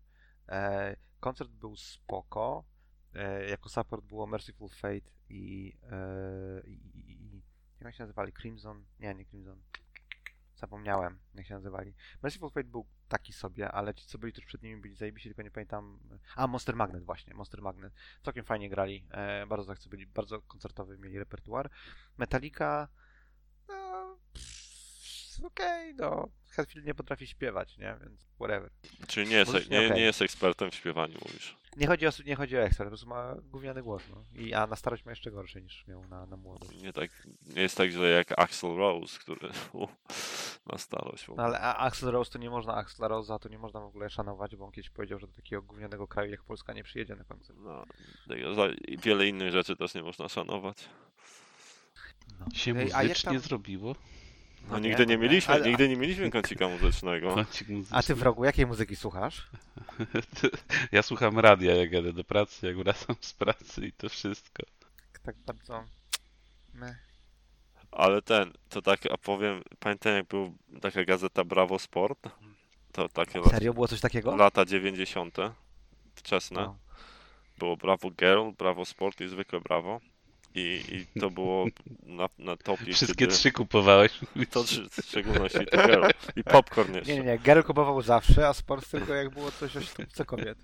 Speaker 2: E, koncert był spoko. Jako support było Merciful Fate i, i, i, jak się nazywali? Crimson? Nie, nie Crimson. Zapomniałem, jak się nazywali. Merciful Fate był taki sobie, ale ci, co byli tuż przed nimi, byli zajebiście, tylko nie pamiętam. A, Monster Magnet właśnie, Monster Magnet. Całkiem fajnie grali, e, bardzo byli, bardzo koncertowy mieli repertuar. Metallica, okej, no, Hetfield nie potrafi śpiewać, nie, więc whatever.
Speaker 1: Czyli nie jest,
Speaker 2: Muzycznie
Speaker 1: nie,
Speaker 2: okej.
Speaker 1: nie jest ekspertem w śpiewaniu, mówisz.
Speaker 2: Nie chodzi o, nie chodzi o ekspert, po prostu ma gówniany głos, no. I, a na starość ma jeszcze gorszy niż miał na, na młodość.
Speaker 1: Nie, tak, nie jest tak źle jak Axel Rose, który na starość
Speaker 2: No ale a- Axl Rose to nie można, Axla Rose'a to nie można w ogóle szanować, bo on kiedyś powiedział, że do takiego gównianego kraju jak Polska nie przyjedzie na koncert.
Speaker 1: No, za- i wiele innych rzeczy też nie można szanować.
Speaker 2: No.
Speaker 3: Się
Speaker 2: Ej, a
Speaker 3: muzycznie
Speaker 2: tam-
Speaker 3: zrobiło?
Speaker 1: No, nigdy nie mieliśmy,
Speaker 2: Ale-
Speaker 1: nigdy nie mieliśmy kącika muzycznego.
Speaker 3: Kącik muzyczny.
Speaker 2: A ty wrogu, jakiej muzyki słuchasz?
Speaker 3: Ja słucham radia, jak jadę do pracy, jak wracam z pracy i to wszystko.
Speaker 2: Tak bardzo... Meh.
Speaker 1: Ale ten, to tak, a powiem, pamiętam jak był taka gazeta Bravo Sport, to takie lat,
Speaker 2: Serio, było coś takiego?
Speaker 1: lata 90. wczesne.
Speaker 2: No.
Speaker 1: było Bravo Girl, Bravo Sport i zwykłe Bravo. I, i to było na, na topie.
Speaker 3: Wszystkie
Speaker 1: kiedy-
Speaker 3: trzy kupowałeś.
Speaker 1: To trzy, w szczególności to Girl. I Popcorn jeszcze.
Speaker 2: Nie, nie, nie. Gary kupował zawsze, a sport tylko jak było coś o ślubce kobiet.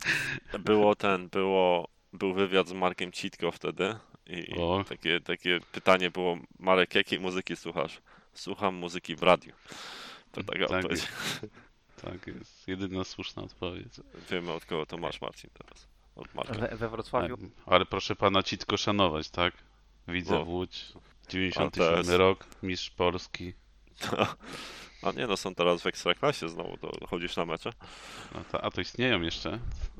Speaker 1: Było ten, było, był wywiad z Markiem Citko wtedy i, i takie, takie pytanie było, Marek, jakiej muzyki słuchasz? Słucham muzyki w radiu. To taka
Speaker 3: Tak
Speaker 1: odpowiedź.
Speaker 3: jest. Tak jest. Jedyna słuszna odpowiedź.
Speaker 1: Wiemy od kogo to masz Marcin teraz. Od Marka.
Speaker 2: We, we. Wrocławiu
Speaker 3: Ale proszę pana Citko szanować, tak? Widzę
Speaker 1: No.
Speaker 3: Łódź.
Speaker 1: A to
Speaker 3: 97
Speaker 1: jest-
Speaker 3: rok, mistrz Polski.
Speaker 1: A nie, no są teraz w Ekstraklasie znowu, to chodzisz na mecze?
Speaker 3: A to, a to istnieją jeszcze?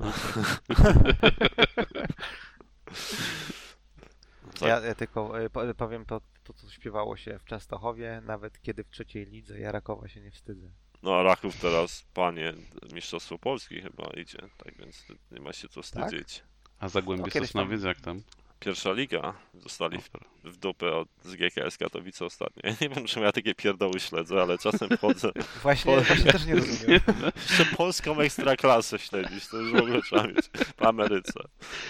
Speaker 1: Tak.
Speaker 2: Ja, ja tylko e, po- powiem to, to, co śpiewało się w Częstochowie, nawet kiedy w trzeciej lidze ja Rakowa się nie wstydzę.
Speaker 1: No a Raków teraz, panie, Mistrzostwo Polski chyba idzie, tak więc nie ma się co
Speaker 2: Tak?
Speaker 1: wstydzić.
Speaker 3: A Zagłębie
Speaker 2: No,
Speaker 3: Sosnowiec jak tam?
Speaker 1: Pierwsza liga, zostali w, w dupę od, z GKS Katowice ostatnio. Ja nie wiem, czemu ja takie pierdoły śledzę, ale czasem wchodzę.
Speaker 2: Właśnie,
Speaker 1: Pol-
Speaker 2: właśnie też nie rozumiem.
Speaker 1: Jeszcze polską ekstraklasę śledzić, to już w ogóle trzeba mieć w Ameryce.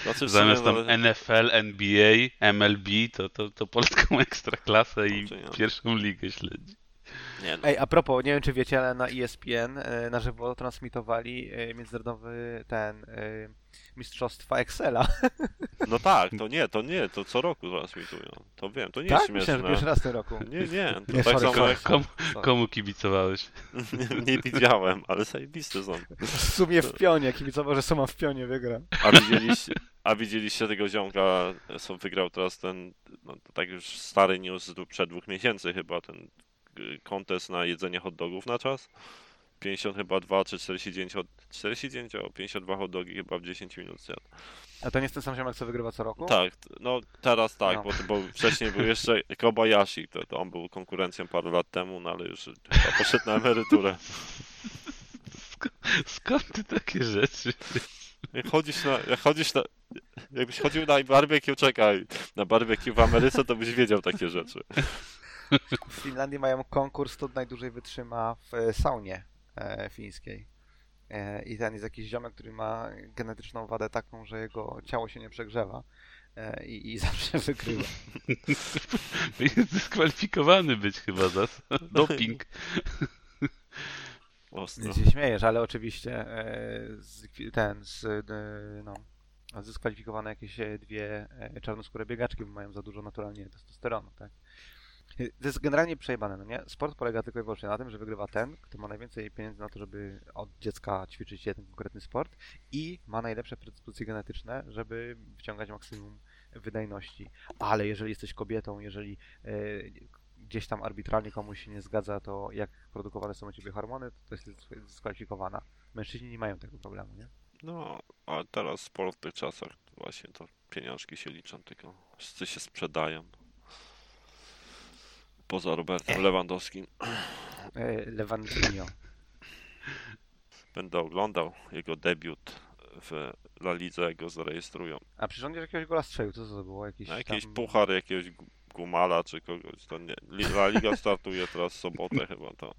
Speaker 1: Znaczy,
Speaker 3: Zamiast tam
Speaker 1: no,
Speaker 3: NFL, NBA, MLB, to, to, to polską ekstraklasę i
Speaker 1: Znaczy,
Speaker 3: pierwszą ligę śledzi.
Speaker 1: Nie, no,
Speaker 2: Ej, a propos, nie wiem czy wiecie, ale na ESPN e, na żywo transmitowali e, międzynarodowy ten e, mistrzostwa Excela.
Speaker 1: no tak, to nie, to nie, to co roku transmitują. To wiem, to nie
Speaker 2: tak?
Speaker 1: jest
Speaker 2: że
Speaker 1: śmieszne.
Speaker 2: pierwszy raz w tym roku.
Speaker 1: Nie, nie, to
Speaker 2: Nie,
Speaker 1: tak
Speaker 2: sorry,
Speaker 1: samo
Speaker 2: sorry.
Speaker 1: jak
Speaker 3: Komu, komu kibicowałeś?
Speaker 1: nie, nie widziałem, ale zajebiste są.
Speaker 2: W sumie w pionie, kibicowo, że Suma w pionie wygra.
Speaker 1: A widzieliście, a widzieliście tego ziomka, co wygrał teraz ten, no to tak już stary news z przed dwóch miesięcy chyba, ten kontest na jedzenie hot dogów na czas? 50 chyba 2 czy 49, hot- 49 o 52 hot dogi chyba w 10 minut zjadł.
Speaker 2: A to nie jest ten sam ziomek, co wygrywa co roku?
Speaker 1: Tak, no teraz tak,
Speaker 2: No.
Speaker 1: bo, bo wcześniej był jeszcze Kobayashi, to, to on był konkurencją parę lat temu, no ale już chyba poszedł na emeryturę.
Speaker 3: Sk- skąd ty takie rzeczy?
Speaker 1: Jak chodzisz na, jak chodzisz na, jakbyś chodził na barbecue, czekaj, na barbecue w Ameryce, to byś wiedział takie rzeczy.
Speaker 2: W Finlandii mają konkurs, kto najdłużej wytrzyma w e, saunie e, fińskiej. E, I ten jest jakiś ziomek, który ma genetyczną wadę taką, że jego ciało się nie przegrzewa. I, I zawsze wygrywa.
Speaker 3: Jest dyskwalifikowany być chyba za doping.
Speaker 1: Ostro.
Speaker 2: Się śmiejesz, ale oczywiście z, ten, z, no, zdyskwalifikowane jakieś dwie czarnoskóre biegaczki, bo mają za dużo naturalnie testosteronu, tak? To jest generalnie przejebane, no nie? Sport polega tylko i wyłącznie na tym, że wygrywa ten, kto ma najwięcej pieniędzy na to, żeby od dziecka ćwiczyć jeden konkretny sport i ma najlepsze predyspozycje genetyczne, żeby wyciągać maksimum wydajności. Ale jeżeli jesteś kobietą, jeżeli e, gdzieś tam arbitralnie komuś się nie zgadza, to jak produkowane są u ciebie hormony, to, to jest dys- dyskwalifikowana. Mężczyźni nie mają tego problemu, nie?
Speaker 1: No, a teraz w tych czasach właśnie to pieniążki się liczą, tylko wszyscy się sprzedają. Poza Robertem Lewandowskim.
Speaker 2: E, Lewandinho.
Speaker 1: Będę oglądał jego debiut w La Lidze, jak go zarejestrują.
Speaker 2: A przecież on jakiegoś gola strzelił, co to było? Jakiś,
Speaker 1: Na jakiś
Speaker 2: tam...
Speaker 1: puchar jakiegoś Gu- Gumala czy kogoś, to nie. La Liga startuje teraz w sobotę chyba, to.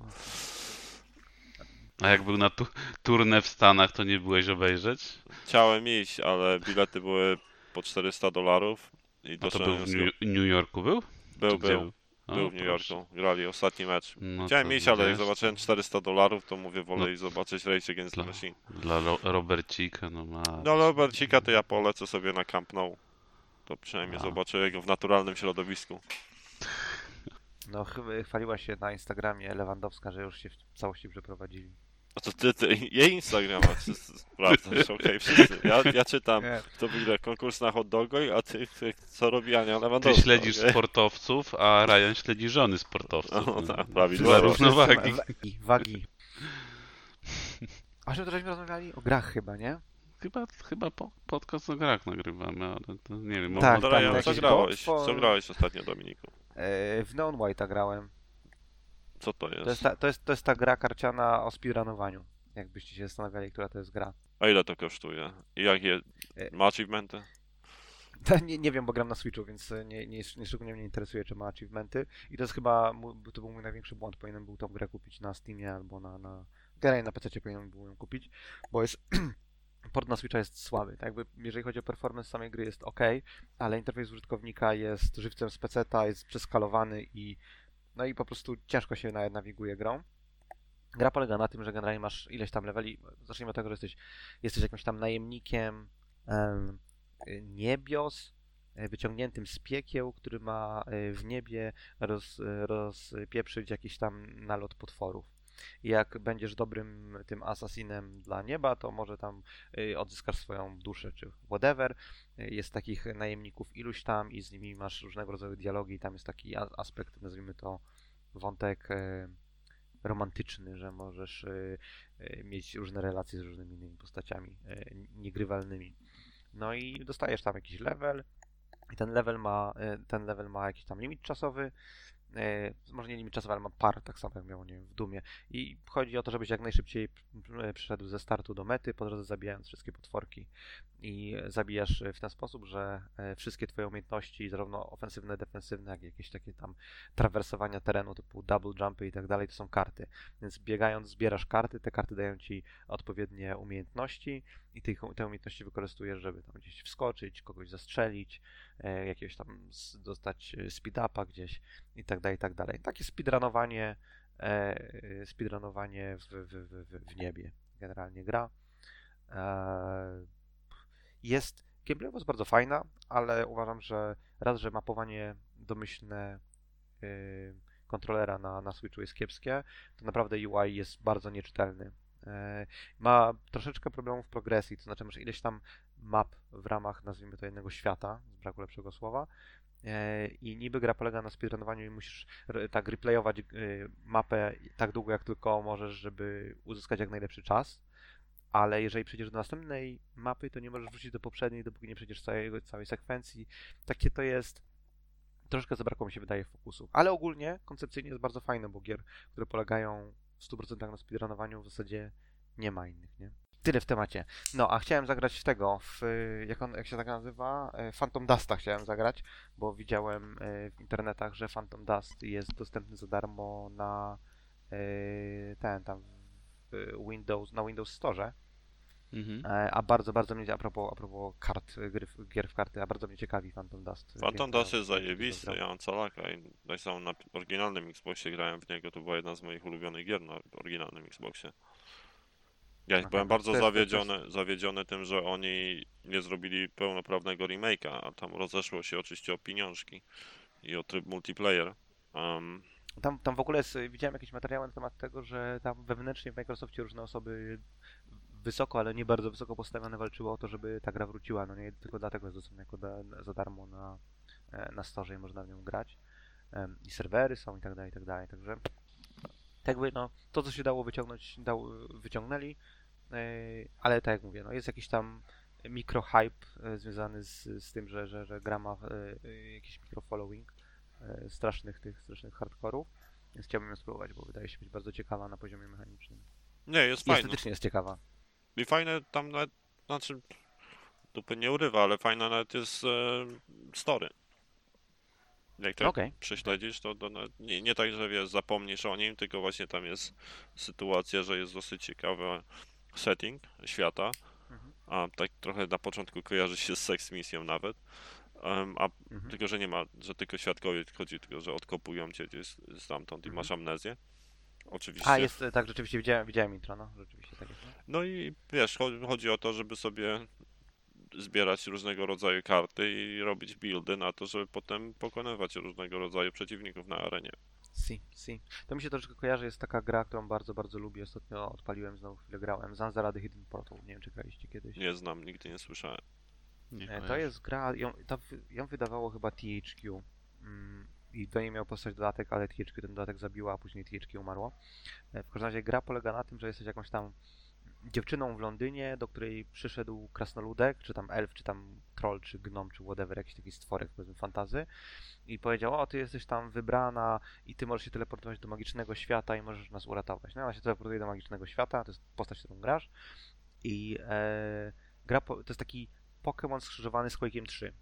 Speaker 3: A jak był na tu turnę w Stanach, to nie byłeś obejrzeć?
Speaker 1: Chciałem iść, ale bilety były po 400 dolarów i
Speaker 3: A to był w New, New Yorku był?
Speaker 1: Był,
Speaker 3: gdzie
Speaker 1: był,
Speaker 3: O,
Speaker 1: był w New
Speaker 3: proszę.
Speaker 1: Yorku. Grali ostatni mecz.
Speaker 3: No
Speaker 1: Chciałem
Speaker 3: to
Speaker 1: iść, ale jak zobaczyłem 400 dolarów, to mówię, wolę
Speaker 3: No.
Speaker 1: iść zobaczyć Rage Against the
Speaker 3: Dla-
Speaker 1: Machine.
Speaker 3: Dla Ro Robercika, no ma.
Speaker 1: No Robercika to ja polecę sobie na Camp Nou. To przynajmniej
Speaker 3: A.
Speaker 1: zobaczę jego w naturalnym środowisku.
Speaker 2: No chyba chwaliła się na Instagramie Lewandowska, że już się w całości przeprowadzili.
Speaker 1: A to ty, ty jej Instagrama sprawdzasz, okej, wszyscy. Ja, ja czytam, kto wygra konkurs na hot dogo, a ty, ty co robi Ania
Speaker 3: Ty
Speaker 1: Lewandowska.
Speaker 3: śledzisz
Speaker 1: okej?
Speaker 3: sportowców, a Ryan śledzi żony sportowców.
Speaker 1: No,
Speaker 3: no.
Speaker 1: tak,
Speaker 3: Dla
Speaker 1: prawidłowo.
Speaker 3: równowagi.
Speaker 2: Wagi. Wagi. A czym to żeśmy rozmawiali? O grach chyba, nie?
Speaker 3: Chyba, chyba po, podcast o grach nagrywamy, ale to nie wiem.
Speaker 2: Tak,
Speaker 1: No, Ryan,
Speaker 2: tam
Speaker 1: co grałeś?
Speaker 2: bot,
Speaker 1: Co grałeś ostatnio, Dominiku?
Speaker 2: E, w Neon White'a grałem.
Speaker 1: Co to
Speaker 2: To jest,
Speaker 1: jest?
Speaker 2: ta, to, jest, to jest ta gra karciana o speedrunowaniu. Jakbyście się zastanawiali, która to jest gra.
Speaker 1: A ile to kosztuje? I jakie
Speaker 2: E,
Speaker 1: ma achievementy?
Speaker 2: Nie, nie wiem, bo gram na Switchu, więc nie, nie, nie szczególnie mnie interesuje, czy ma achievementy. I to jest chyba, to był mój największy błąd. Powinienem był tą grę kupić na Steamie albo na... na... Generalnie na PC powinienem był ją kupić, bo jest port na Switcha jest słaby. Tak jakby, jeżeli chodzi o performance samej gry jest ok, ale interfejs użytkownika jest żywcem z peceta, jest przeskalowany i no i po prostu ciężko się na- nawiguje grą. Gra polega na tym, że generalnie masz ileś tam leveli. Zacznijmy od tego, że jesteś, jesteś jakimś tam najemnikiem em, y, niebios, y, wyciągniętym z piekieł, który ma y, w niebie roz, rozpieprzyć jakiś tam nalot potworów. Jak będziesz dobrym tym asasinem dla nieba, to może tam y, odzyskasz swoją duszę, czy whatever. Y, Jest takich najemników iluś tam i z nimi masz różnego rodzaju dialogi i tam jest taki aspekt, nazwijmy to wątek y, romantyczny, że możesz mieć różne relacje z różnymi innymi postaciami niegrywalnymi. No i dostajesz tam jakiś level i ten level ma, ten level ma jakiś tam limit czasowy. Y, Może nie limit czasowy, ale ma par, tak samo jak miało nie wiem, w Dumie. I chodzi o to, żebyś jak najszybciej y, przyszedł ze startu do mety, po drodze zabijając wszystkie potworki. I zabijasz y, w ten sposób, że wszystkie twoje umiejętności, zarówno ofensywne, defensywne, jak i jakieś takie tam trawersowania terenu typu double jumpy i tak dalej, to są karty. Więc biegając zbierasz karty, te karty dają ci odpowiednie umiejętności i tych, te umiejętności wykorzystujesz, żeby tam gdzieś wskoczyć, kogoś zastrzelić, e, jakiegoś tam dostać e, speed-upa gdzieś i tak dalej, i tak dalej. Takie speedrunowanie, e, speedrunowanie w, w, w, w, niebie generalnie gra. E, jest gameplayowo jest bardzo fajna, ale uważam, że raz, że mapowanie domyślne kontrolera na, na Switchu jest kiepskie, to naprawdę UI jest bardzo nieczytelny. E, Ma troszeczkę problemów w progresji, to znaczy masz ileś tam map w ramach, nazwijmy to, jednego świata, z braku lepszego słowa, E, i niby gra polega na speedrunowaniu i musisz tak replayować y, mapę tak długo jak tylko możesz, żeby uzyskać jak najlepszy czas, ale jeżeli przejdziesz do następnej mapy, to nie możesz wrócić do poprzedniej, dopóki nie przejdziesz całej, całej sekwencji. Takie to jest. Troszkę zabrakło mi się wydaje fokusu. Ale ogólnie koncepcyjnie jest bardzo fajne, bo gier, które polegają w 100% na speedrunowaniu w zasadzie nie ma innych, nie? Tyle w temacie. No, a chciałem zagrać w tego, w, jak, on, jak się tak nazywa? E, Phantom Dusta chciałem zagrać, bo widziałem e, w internetach, że Phantom Dust jest dostępny za darmo na e, ten tam w Windows, na Windows Store.
Speaker 4: Mhm.
Speaker 2: A bardzo, bardzo mnie, a propos, a propos kart, gry, gier w karty, a bardzo mnie ciekawi Phantom Dust.
Speaker 1: Phantom Dust jest zajebisty, ja mam calaka i tak samo na oryginalnym Xboxie grałem w niego, to była jedna z moich ulubionych gier na oryginalnym Xboxie. Ja
Speaker 2: Aha,
Speaker 1: byłem bardzo zawiedziony, zawiedziony tym, że oni nie zrobili pełnoprawnego remake'a, a tam rozeszło się oczywiście o pieniążki i o tryb multiplayer. Um,
Speaker 2: Tam, tam w ogóle jest, widziałem jakieś materiały na temat tego, że tam wewnętrznie w Microsoftie różne osoby wysoko, ale nie bardzo wysoko postawione walczyły o to, żeby ta gra wróciła. No nie tylko dlatego jest dostępna jako da, za darmo na, e, na storze i można w nią grać. Em, I serwery są i tak dalej, i tak dalej. Także tak jakby no, to co się dało wyciągnąć, dał, wyciągnęli, ale tak jak mówię, no jest jakiś tam mikrohype e, związany z, z tym, że, że, że gra ma e, e, jakiś mikrofollowing e, strasznych tych strasznych hardkorów, więc chciałbym ją spróbować, bo wydaje się być bardzo ciekawa na poziomie mechanicznym.
Speaker 1: nie, jest
Speaker 2: I
Speaker 1: fajne.
Speaker 2: estetycznie jest ciekawa.
Speaker 1: I fajne tam nawet, znaczy, dupy nie urywa, ale fajne nawet jest e, story. Jak tak
Speaker 2: Okej.
Speaker 1: prześledzisz, to, to nawet nie, nie tak, że wiesz, zapomnisz o nim, tylko właśnie tam jest sytuacja, że jest dosyć ciekawy setting świata,
Speaker 2: Mhm.
Speaker 1: a tak trochę na początku kojarzy się z seks misją nawet, a
Speaker 2: Mhm.
Speaker 1: tylko, że nie ma, że tylko świadkowie chodzi, tylko, że odkopują cię gdzieś stamtąd i
Speaker 2: Mhm.
Speaker 1: masz amnezję. Oczywiście.
Speaker 2: A, jest, e, tak, rzeczywiście widziałem, widziałem intro, no, rzeczywiście tak jest. No.
Speaker 1: No i wiesz, cho- chodzi o to, żeby sobie zbierać różnego rodzaju karty i robić buildy na to, żeby potem pokonywać różnego rodzaju przeciwników na arenie.
Speaker 2: Si, si. To mi się troszeczkę kojarzy, jest taka gra, którą bardzo, bardzo lubię, ostatnio odpaliłem, znowu chwilę grałem, Zanzara The Hidden Portal, nie wiem czy graliście kiedyś.
Speaker 1: Nie znam, nigdy nie słyszałem.
Speaker 4: Nie
Speaker 2: E, To
Speaker 4: kojarzę.
Speaker 2: jest gra, ją, ją wydawało chyba THQ mm, i do niej miał powstać dodatek, ale THQ ten dodatek zabiła, a później THQ umarło. E, W każdym razie gra polega na tym, że jesteś jakąś tam dziewczyną w Londynie, do której przyszedł krasnoludek, czy tam elf, czy tam troll, czy gnom, czy whatever, jakiś taki stworek, powiedzmy, fantazy i powiedział, o, ty jesteś tam wybrana i ty możesz się teleportować do magicznego świata i możesz nas uratować. No, ona się teleportuje do magicznego świata, to jest postać, którą grasz i e, gra, po, to jest taki Pokémon skrzyżowany z Quake'iem 3.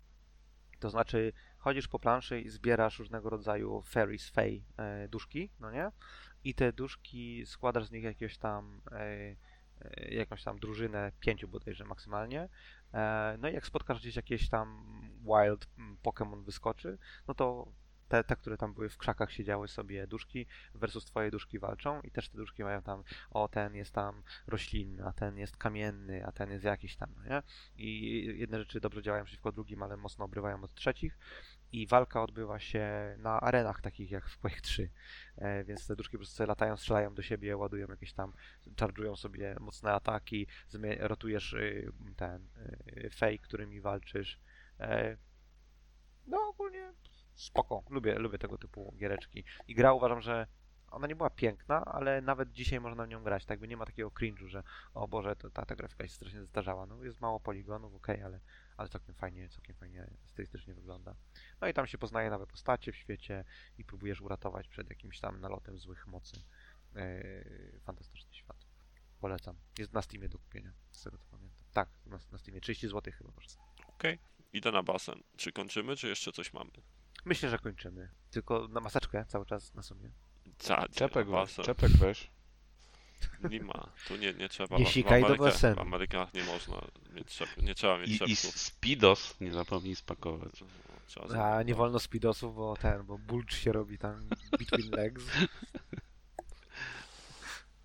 Speaker 2: To znaczy, chodzisz po planszy i zbierasz różnego rodzaju fairies, fey, e, duszki, no nie? I te duszki składasz z nich jakiegoś tam e, jakąś tam drużynę, pięciu bodajże maksymalnie. E, No i jak spotkasz gdzieś jakieś tam wild mm, Pokémon wyskoczy, no to te, te, które tam były w krzakach siedziały sobie duszki versus twoje duszki walczą i też te duszki mają tam, o ten jest tam roślinny, a ten jest kamienny, a ten jest jakiś tam, no nie? I jedne rzeczy dobrze działają przeciwko drugim, ale mocno obrywają od trzecich i walka odbywa się na arenach takich jak w Quake 3, e, więc te duszki po prostu latają, strzelają do siebie, ładują jakieś tam, charge'ują sobie mocne ataki, rotujesz y, ten y, fake, którymi walczysz. E, No ogólnie spoko, lubię, lubię tego typu giereczki. I gra uważam, że ona nie była piękna, ale nawet dzisiaj można w nią grać, tak by nie ma takiego cringe'u, że o Boże, to ta, ta grafika się strasznie zestarzała. No jest mało poligonów, okej, ale, ale całkiem fajnie, całkiem fajnie stylistycznie wygląda. No i tam się poznaje nowe postacie w świecie i próbujesz uratować przed jakimś tam nalotem złych mocy. Yy, fantastyczny świat. Polecam. Jest na Steamie do kupienia, z tego co pamiętam. Tak, na, na Steamie. 30 zł chyba kosztuje.
Speaker 1: Okej, idę na basen. Czy kończymy, czy jeszcze coś mamy?
Speaker 2: Myślę, że kończymy. Tylko na maseczkę cały czas na.
Speaker 1: Cadzie,
Speaker 3: Czepek weź, czepek weź.
Speaker 1: Nie ma, tu nie, nie trzeba.
Speaker 2: Nie
Speaker 1: w-
Speaker 2: sikaj
Speaker 1: w
Speaker 2: do.
Speaker 1: W Amerykach nie można mieć czep, nie trzeba mieć
Speaker 4: I, I. Spidos nie zapomnij spakować.
Speaker 1: No, trzeba
Speaker 2: A nie wolno speedosów, bo ten, bo bulcz się robi tam between legs.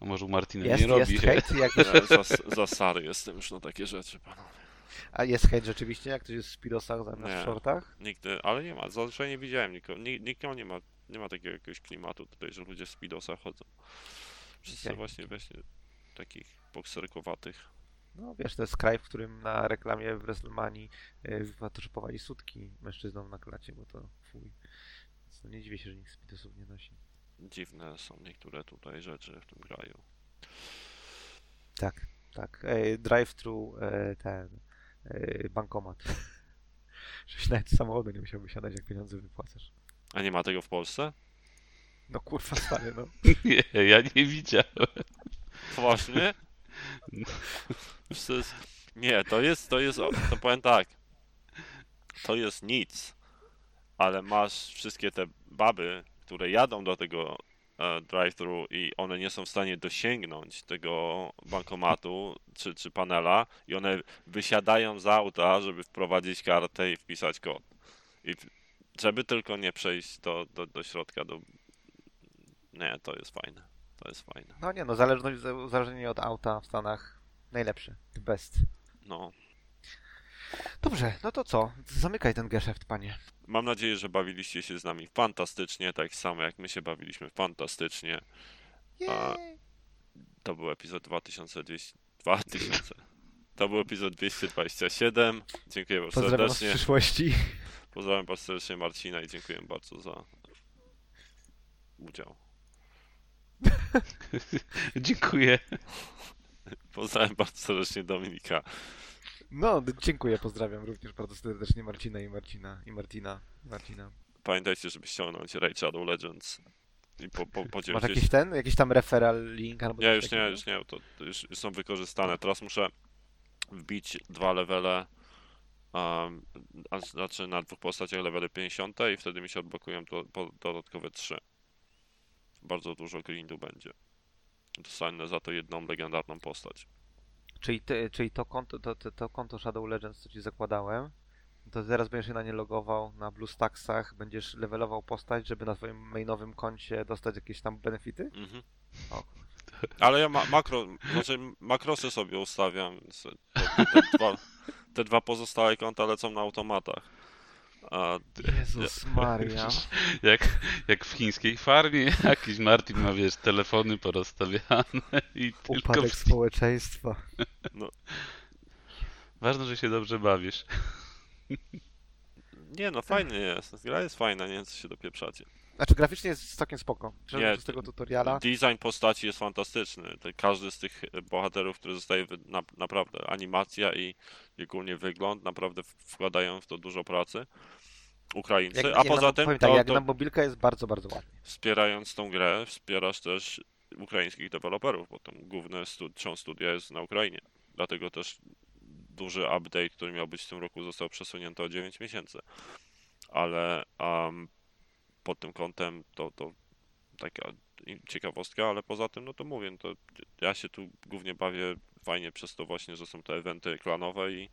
Speaker 4: A może u Martina
Speaker 2: Jest,
Speaker 4: nie
Speaker 2: jest
Speaker 4: robi.
Speaker 2: hejt, jak,
Speaker 1: Ja za, za stary jestem już na takie rzeczy, panowie.
Speaker 2: a jest hejt rzeczywiście, jak ktoś jest w speedosach zamiast
Speaker 1: Nie.
Speaker 2: w shortach?
Speaker 1: Nigdy, ale nie ma, zazwyczaj nie widziałem nikogo, nikt, nikt nie ma, nie ma takiego jakiegoś klimatu tutaj, że ludzie z speedosach chodzą. Wszyscy
Speaker 2: Okej.
Speaker 1: właśnie, właśnie takich bokserkowatych.
Speaker 2: No wiesz, to jest kraj, w którym na reklamie w WrestleManii wyfotoshopowali sutki mężczyznom na klacie, bo to fuj. Więc no nie dziwię się, że nikt speedosów nie nosi.
Speaker 1: Dziwne są niektóre tutaj rzeczy w tym kraju.
Speaker 2: Tak, tak. E, drive-thru, e, ten, e, bankomat. Żebyś nawet z samochodu nie musiał wysiadać, jak pieniądze wypłacasz.
Speaker 1: A nie ma tego w Polsce?
Speaker 2: No kurwa stary, no.
Speaker 4: Nie, ja nie widziałem.
Speaker 1: To jest... Nie, to jest, to jest, to powiem tak. To jest nic, ale masz wszystkie te baby, które jadą do tego e, drive-thru i one nie są w stanie dosięgnąć tego bankomatu czy, czy panela i one wysiadają z auta, żeby wprowadzić kartę i wpisać kod. I żeby tylko nie przejść do, do, do środka, do... Nie, to jest fajne. To jest fajne.
Speaker 2: No nie, no zależność, uzależnienie od auta w Stanach najlepsze, the best.
Speaker 1: No,
Speaker 2: Dobrze, no to co? Zamykaj ten geszeft, panie.
Speaker 1: Mam nadzieję, że bawiliście się z nami fantastycznie, tak samo jak my się bawiliśmy fantastycznie. A-. To był epizod 2200. 2000. To był epizod 227. Dziękuję bardzo
Speaker 2: Pozdrawiam was w
Speaker 1: serdecznie.
Speaker 2: przyszłości.
Speaker 1: Pozdrawiam bardzo serdecznie Marcina i dziękuję bardzo za udział.
Speaker 4: Dziękuję.
Speaker 1: Pozdrawiam bardzo serdecznie Dominika.
Speaker 2: No, dziękuję, pozdrawiam również bardzo serdecznie Marcina i Marcina i Martina. Marcina.
Speaker 1: Pamiętajcie, żeby ściągnąć Raid Shadow Legends i po, po,
Speaker 2: Masz
Speaker 1: podzielić się
Speaker 2: jakiś ten, jakiś tam referral link albo
Speaker 1: Nie,
Speaker 2: coś
Speaker 1: już nie,
Speaker 2: takiego?
Speaker 1: już nie, to, już, są wykorzystane. Teraz muszę wbić dwa levele, um, a znaczy na dwóch postaciach levele 50 i wtedy mi się odblokują do, po, dodatkowe trzy. Bardzo dużo grindu będzie. Dostanę za to jedną legendarną postać.
Speaker 2: Czyli, ty, czyli to, konto, to, to, to konto Shadow Legends, co ci zakładałem, to teraz będziesz się na nie logował na BlueStacksach, będziesz levelował postać, żeby na twoim mainowym koncie dostać jakieś tam benefity?
Speaker 1: Mhm.
Speaker 2: O,
Speaker 1: Ale ja ma, makro, znaczy makrosy sobie ustawiam, więc te, te, dwa, te dwa pozostałe konta lecą na automatach. A
Speaker 2: Jezus Maria.
Speaker 4: Jak, jak w chińskiej farmie jakiś Martin ma, wiesz, telefony porozstawiane i tylko...
Speaker 2: Upadek
Speaker 4: W...
Speaker 2: społeczeństwa.
Speaker 4: Ważne, że się dobrze bawisz.
Speaker 1: nie no, fajny jest. Gra jest fajna, nie wiem co się dopieprzacie.
Speaker 2: Znaczy graficznie jest całkiem spoko.
Speaker 1: Nie,
Speaker 2: z tego tutoriala.
Speaker 1: Design postaci jest fantastyczny. Każdy z tych bohaterów, który zostaje na, naprawdę animacja i, i ogólnie wygląd, naprawdę wkładają w to dużo pracy. Ukraińcy.
Speaker 2: Jak,
Speaker 1: A
Speaker 2: jak
Speaker 1: poza
Speaker 2: na,
Speaker 1: tym,
Speaker 2: tak,
Speaker 1: to,
Speaker 2: jak
Speaker 1: to
Speaker 2: na mobilkę jest bardzo, bardzo ładnie.
Speaker 1: wspierając tą grę, wspierasz też ukraińskich deweloperów, bo tam główny stu, część studia jest na Ukrainie. Dlatego też duży update, który miał być w tym roku, został przesunięty o 9 miesięcy. Ale um, pod tym kątem to, to taka ciekawostka, ale poza tym, no to mówię, no to ja się tu głównie bawię fajnie przez to właśnie, że są te eventy klanowe i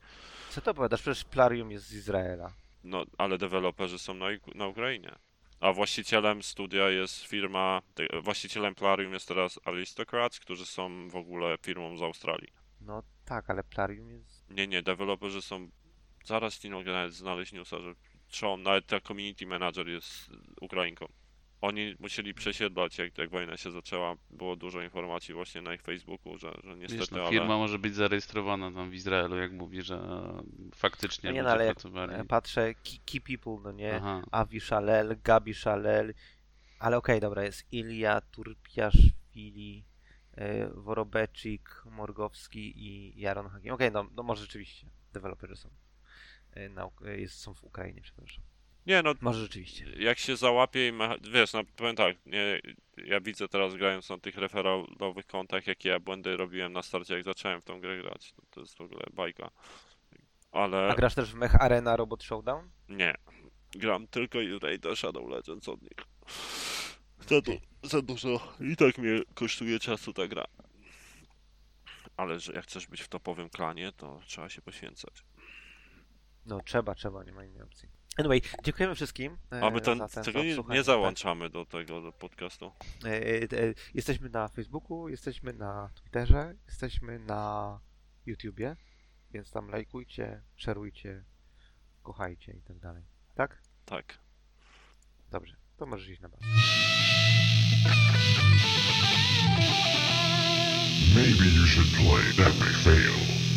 Speaker 2: Co to opowiadasz? Przecież Plarium jest z Izraela.
Speaker 1: no, ale deweloperzy są na, na Ukrainie. A właścicielem studia jest firma, te- właścicielem Plarium jest teraz Aristocrats, którzy są w ogóle firmą z Australii.
Speaker 2: No tak, ale Plarium jest...
Speaker 1: Nie, nie, deweloperzy są, zaraz nie mogę nawet znaleźć newsa, że Sean, nawet ta community manager jest Ukrainką. Oni musieli przesiedlać, jak, jak wojna się zaczęła, było dużo informacji właśnie na ich Facebooku, że, że niestety,
Speaker 4: Wiesz, no,
Speaker 1: ale...
Speaker 4: firma może być zarejestrowana tam w Izraelu, jak mówi, że faktycznie
Speaker 2: No nie, no, ale
Speaker 4: pracowali.
Speaker 2: e, patrzę, key, key people, no nie?
Speaker 4: Aha.
Speaker 2: Avi Shalel, Gabi Shalel, ale okej, dobra, jest Ilia Turpiaszwili, e, Worobecik, Morgowski i Jaron Hakim. Okej, no, no może rzeczywiście, deweloperzy są, e, na, Uk- e, jest, są w Ukrainie, przepraszam.
Speaker 1: Nie, no
Speaker 2: Może rzeczywiście.
Speaker 1: jak się załapie i mecha- wiesz, no powiem tak, nie, ja widzę teraz grając na tych referalowych kontach, jakie ja błędy robiłem na starcie, jak zacząłem w tą grę grać. To, to jest w ogóle bajka. Ale
Speaker 2: A grasz też w Mech Arena Robot Showdown?
Speaker 1: nie, gram tylko i Raider Shadow Legends od nich. Za, du- za dużo i tak mnie kosztuje czasu ta gra. Ale że jak chcesz być w topowym klanie, to trzeba się poświęcać.
Speaker 2: No trzeba, trzeba, nie ma innej opcji. Anyway, dziękujemy wszystkim e,
Speaker 1: A my ten,
Speaker 2: za ten
Speaker 1: tego nie, nie załączamy do tego do podcastu.
Speaker 2: E, e, e, Jesteśmy na Facebooku, jesteśmy na Twitterze, jesteśmy na YouTubie, więc tam lajkujcie, szerujcie, kochajcie i tak dalej. Tak?
Speaker 1: Tak.
Speaker 2: Dobrze, to możesz iść na bas.
Speaker 5: Maybe you should play Epic Fail.